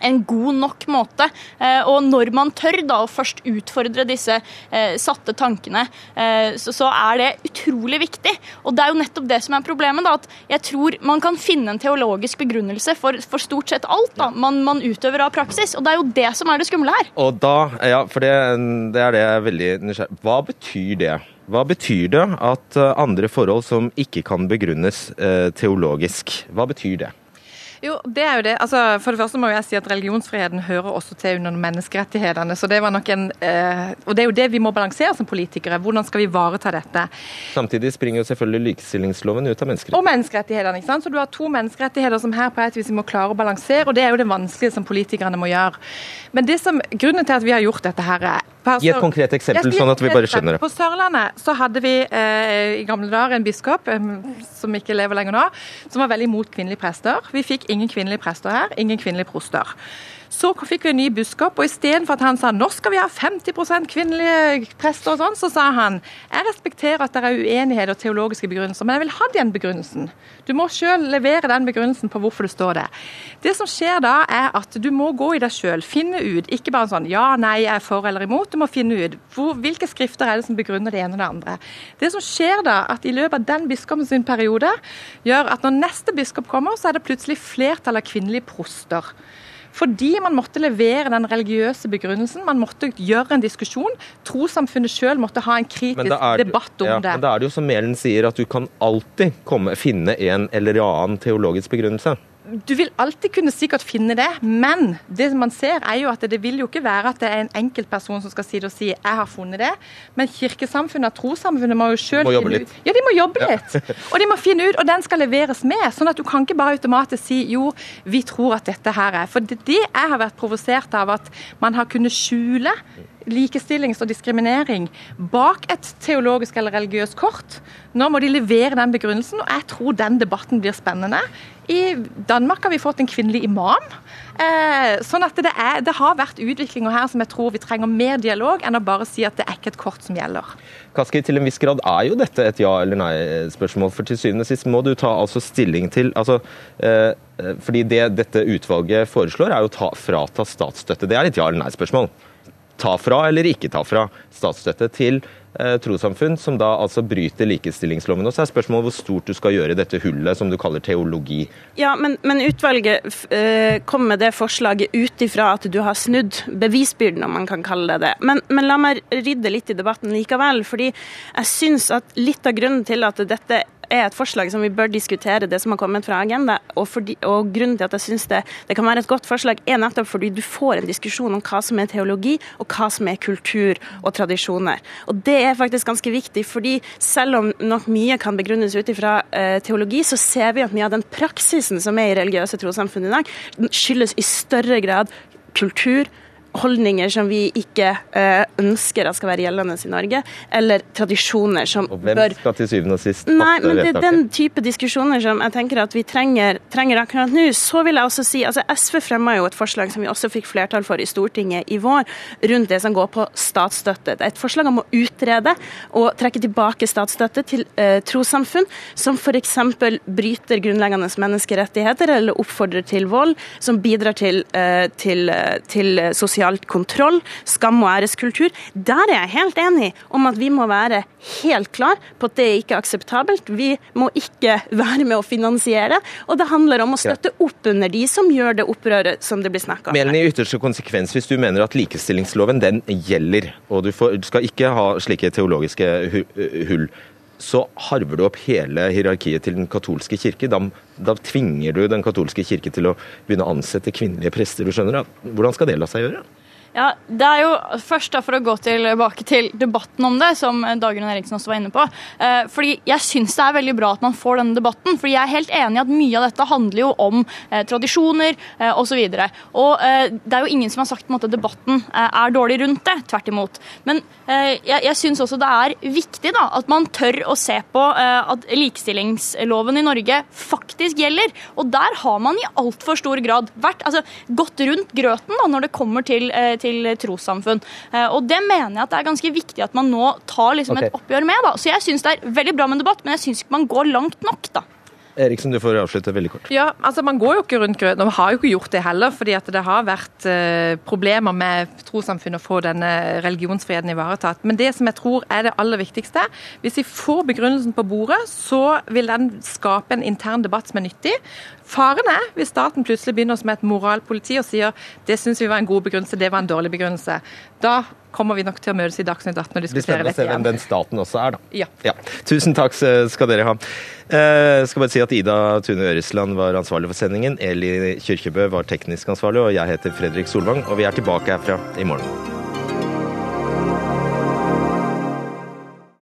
en god nok måte. Eh, Og når man tør da å først utfordre disse eh, satte tankene, eh, så, så er det utrolig viktig. Og det er jo nettopp det som er problemet. da, at Jeg tror man kan finne en teologisk begrunnelse for, for stort sett alt da, man, man utøver av praksis. Og det er jo det som er det skumle her. Og da, ja, for det, det er det jeg er veldig nysgjerrig Hva betyr det? Hva betyr det at andre forhold som ikke kan begrunnes eh, teologisk, hva betyr det? Jo, det er jo det. Altså, for det første må jeg si at religionsfriheten hører også til under menneskerettighetene. så det var nok en, eh, Og det er jo det vi må balansere som politikere. Hvordan skal vi ivareta dette? Samtidig springer jo selvfølgelig likestillingsloven ut av menneskerettighetene. Og menneskerettighetene. ikke sant? Så du har to menneskerettigheter som her på et vis vi må klare å balansere, og det er jo det vanskelige som politikerne må gjøre. Men det som, grunnen til at vi har gjort dette her, er Gi et konkret eksempel, sånn at vi bare skjønner det. På Sørlandet så hadde vi eh, i gamle dager en biskop, eh, som ikke lever lenger nå, som var veldig imot kvinnelige prester. Vi fikk ingen kvinnelige prester her, ingen kvinnelige proster. Så fikk vi en ny biskop, og istedenfor at han sa nå skal vi ha 50% kvinnelige prester, og sånn, så sa han jeg respekterer at det er uenighet og teologiske begrunnelser, men jeg vil ha den begrunnelsen. Du må sjøl levere den begrunnelsen på hvorfor det står det. Det som skjer da, er at du må gå i deg sjøl, finne ut, ikke bare sånn ja, nei, jeg er for eller imot. Du må finne ut hvor, hvilke skrifter er det som begrunner det ene og det andre. Det som skjer da, at i løpet av den biskopen sin periode, gjør at når neste biskop kommer, så er det plutselig flertall av kvinnelige proster. Fordi man måtte levere den religiøse begrunnelsen. Man måtte gjøre en diskusjon. Trossamfunnet sjøl måtte ha en kritisk er, debatt om ja, det. Men da er det jo som Mælen sier, at du kan alltid komme, finne en eller annen teologisk begrunnelse du vil alltid kunne sikkert finne det, men det man ser er jo at det vil jo ikke være at det er en enkeltperson som skal si det og si 'jeg har funnet det', men kirkesamfunnet og trossamfunnet må jo sjøl finne litt. ut Ja, de må jobbe ja. litt. Og de må finne ut, og den skal leveres med. Sånn at du kan ikke bare automatisk si 'jo, vi tror at dette her er'. For det, det jeg har vært provosert av, at man har kunnet skjule likestillings og diskriminering bak et teologisk eller religiøst kort. Nå må de levere den begrunnelsen, og jeg tror den debatten blir spennende. I Danmark har vi fått en kvinnelig imam. Eh, sånn at det, er, det, har vært utviklinger her som jeg tror vi trenger mer dialog enn å bare si at det er ikke et kort som gjelder. Kaski, til en viss grad er jo dette et ja- eller nei-spørsmål. For til syvende og sist må du ta altså stilling til altså, eh, eh fordi det dette utvalget foreslår, er jo å ta, frata statsstøtte. Det er et ja- eller nei-spørsmål ta fra eller ikke ta fra statsstøtte til eh, trossamfunn som da altså bryter likestillingsloven. Og så er spørsmålet hvor stort du skal gjøre dette hullet som du kaller teologi. Ja, men, men utvalget eh, kom med det forslaget ut ifra at du har snudd bevisbyrden, om man kan kalle det det. Men, men la meg rydde litt i debatten likevel. fordi jeg syns at litt av grunnen til at dette er et forslag som vi bør diskutere, det som har kommet fra Agenda. Og, fordi, og grunnen til at jeg syns det, det, kan være et godt forslag, er nettopp fordi du får en diskusjon om hva som er teologi, og hva som er kultur og tradisjoner. Og det er faktisk ganske viktig, fordi selv om nok mye kan begrunnes ut ifra eh, teologi, så ser vi at mye av den praksisen som er i religiøse trossamfunn i dag, skyldes i større grad kultur, holdninger som vi ikke uh, ønsker at skal være gjeldende i Norge, eller tradisjoner som og hvem bør skal til syvende og sist Nei, men det er den type diskusjoner som jeg tenker at vi trenger, trenger akkurat nå. Så vil jeg også si, altså SV fremma jo et forslag som vi også fikk flertall for i Stortinget i vår, rundt det som går på statsstøtte. Det er et forslag om å utrede og trekke tilbake statsstøtte til uh, trossamfunn som f.eks. bryter grunnleggende menneskerettigheter eller oppfordrer til vold, som bidrar til, uh, til, til sosial sosial kontroll, skam og æreskultur. Der er jeg helt enig om at vi må være helt klar på at det ikke er akseptabelt. Vi må ikke *laughs* være med å finansiere, og det handler om å støtte opp under de som gjør det opprøret som det blir snakka om. Men i ytterste konsekvens, hvis du mener at likestillingsloven den gjelder, og du, får, du skal ikke ha slike teologiske hull, så harver du opp hele hierarkiet til den katolske kirke. Da, da, tvinger du den katolske kirke til å begynne å ansette kvinnelige prester. Du skjønner, Hvordan skal det la seg gjøre? Ja, det er jo Først da for å gå tilbake til debatten om det, som Dagrun Eriksen også var inne på. Eh, fordi Jeg syns det er veldig bra at man får denne debatten. fordi jeg er helt enig i at mye av dette handler jo om eh, tradisjoner eh, osv. Og, og eh, det er jo ingen som har sagt at debatten eh, er dårlig rundt det. Tvert imot. Men eh, jeg, jeg syns også det er viktig da, at man tør å se på eh, at likestillingsloven i Norge faktisk gjelder. Og der har man i altfor stor grad vært, altså, gått rundt grøten da, når det kommer til eh, til trossamfunn. Eh, og Det mener jeg at det er ganske viktig at man nå tar liksom okay. et oppgjør med. da. Så jeg syns det er veldig bra med en debatt, men jeg syns ikke man går langt nok. da. Eriksen, du får avslutte veldig kort. Ja, altså Man går jo ikke rundt grøten, og har jo ikke gjort det heller. fordi at det har vært eh, problemer med trossamfunn å få denne religionsfriheten ivaretatt. Men det som jeg tror er det aller viktigste, hvis vi får begrunnelsen på bordet, så vil den skape en intern debatt som er nyttig. Faren er hvis staten plutselig begynner som et moralpoliti og sier det syns vi var en god begrunnelse, det var en dårlig begrunnelse. Da kommer vi nok til å møtes i Dagsnytt 18 og diskutere dette igjen. Det blir spennende å se hvem den staten også er, da. Ja. ja. Tusen takk skal dere ha. Jeg eh, skal bare si at Ida Tune Øresland var ansvarlig for sendingen. Eli Kyrkjebø var teknisk ansvarlig, og jeg heter Fredrik Solvang. Og vi er tilbake herfra i morgen.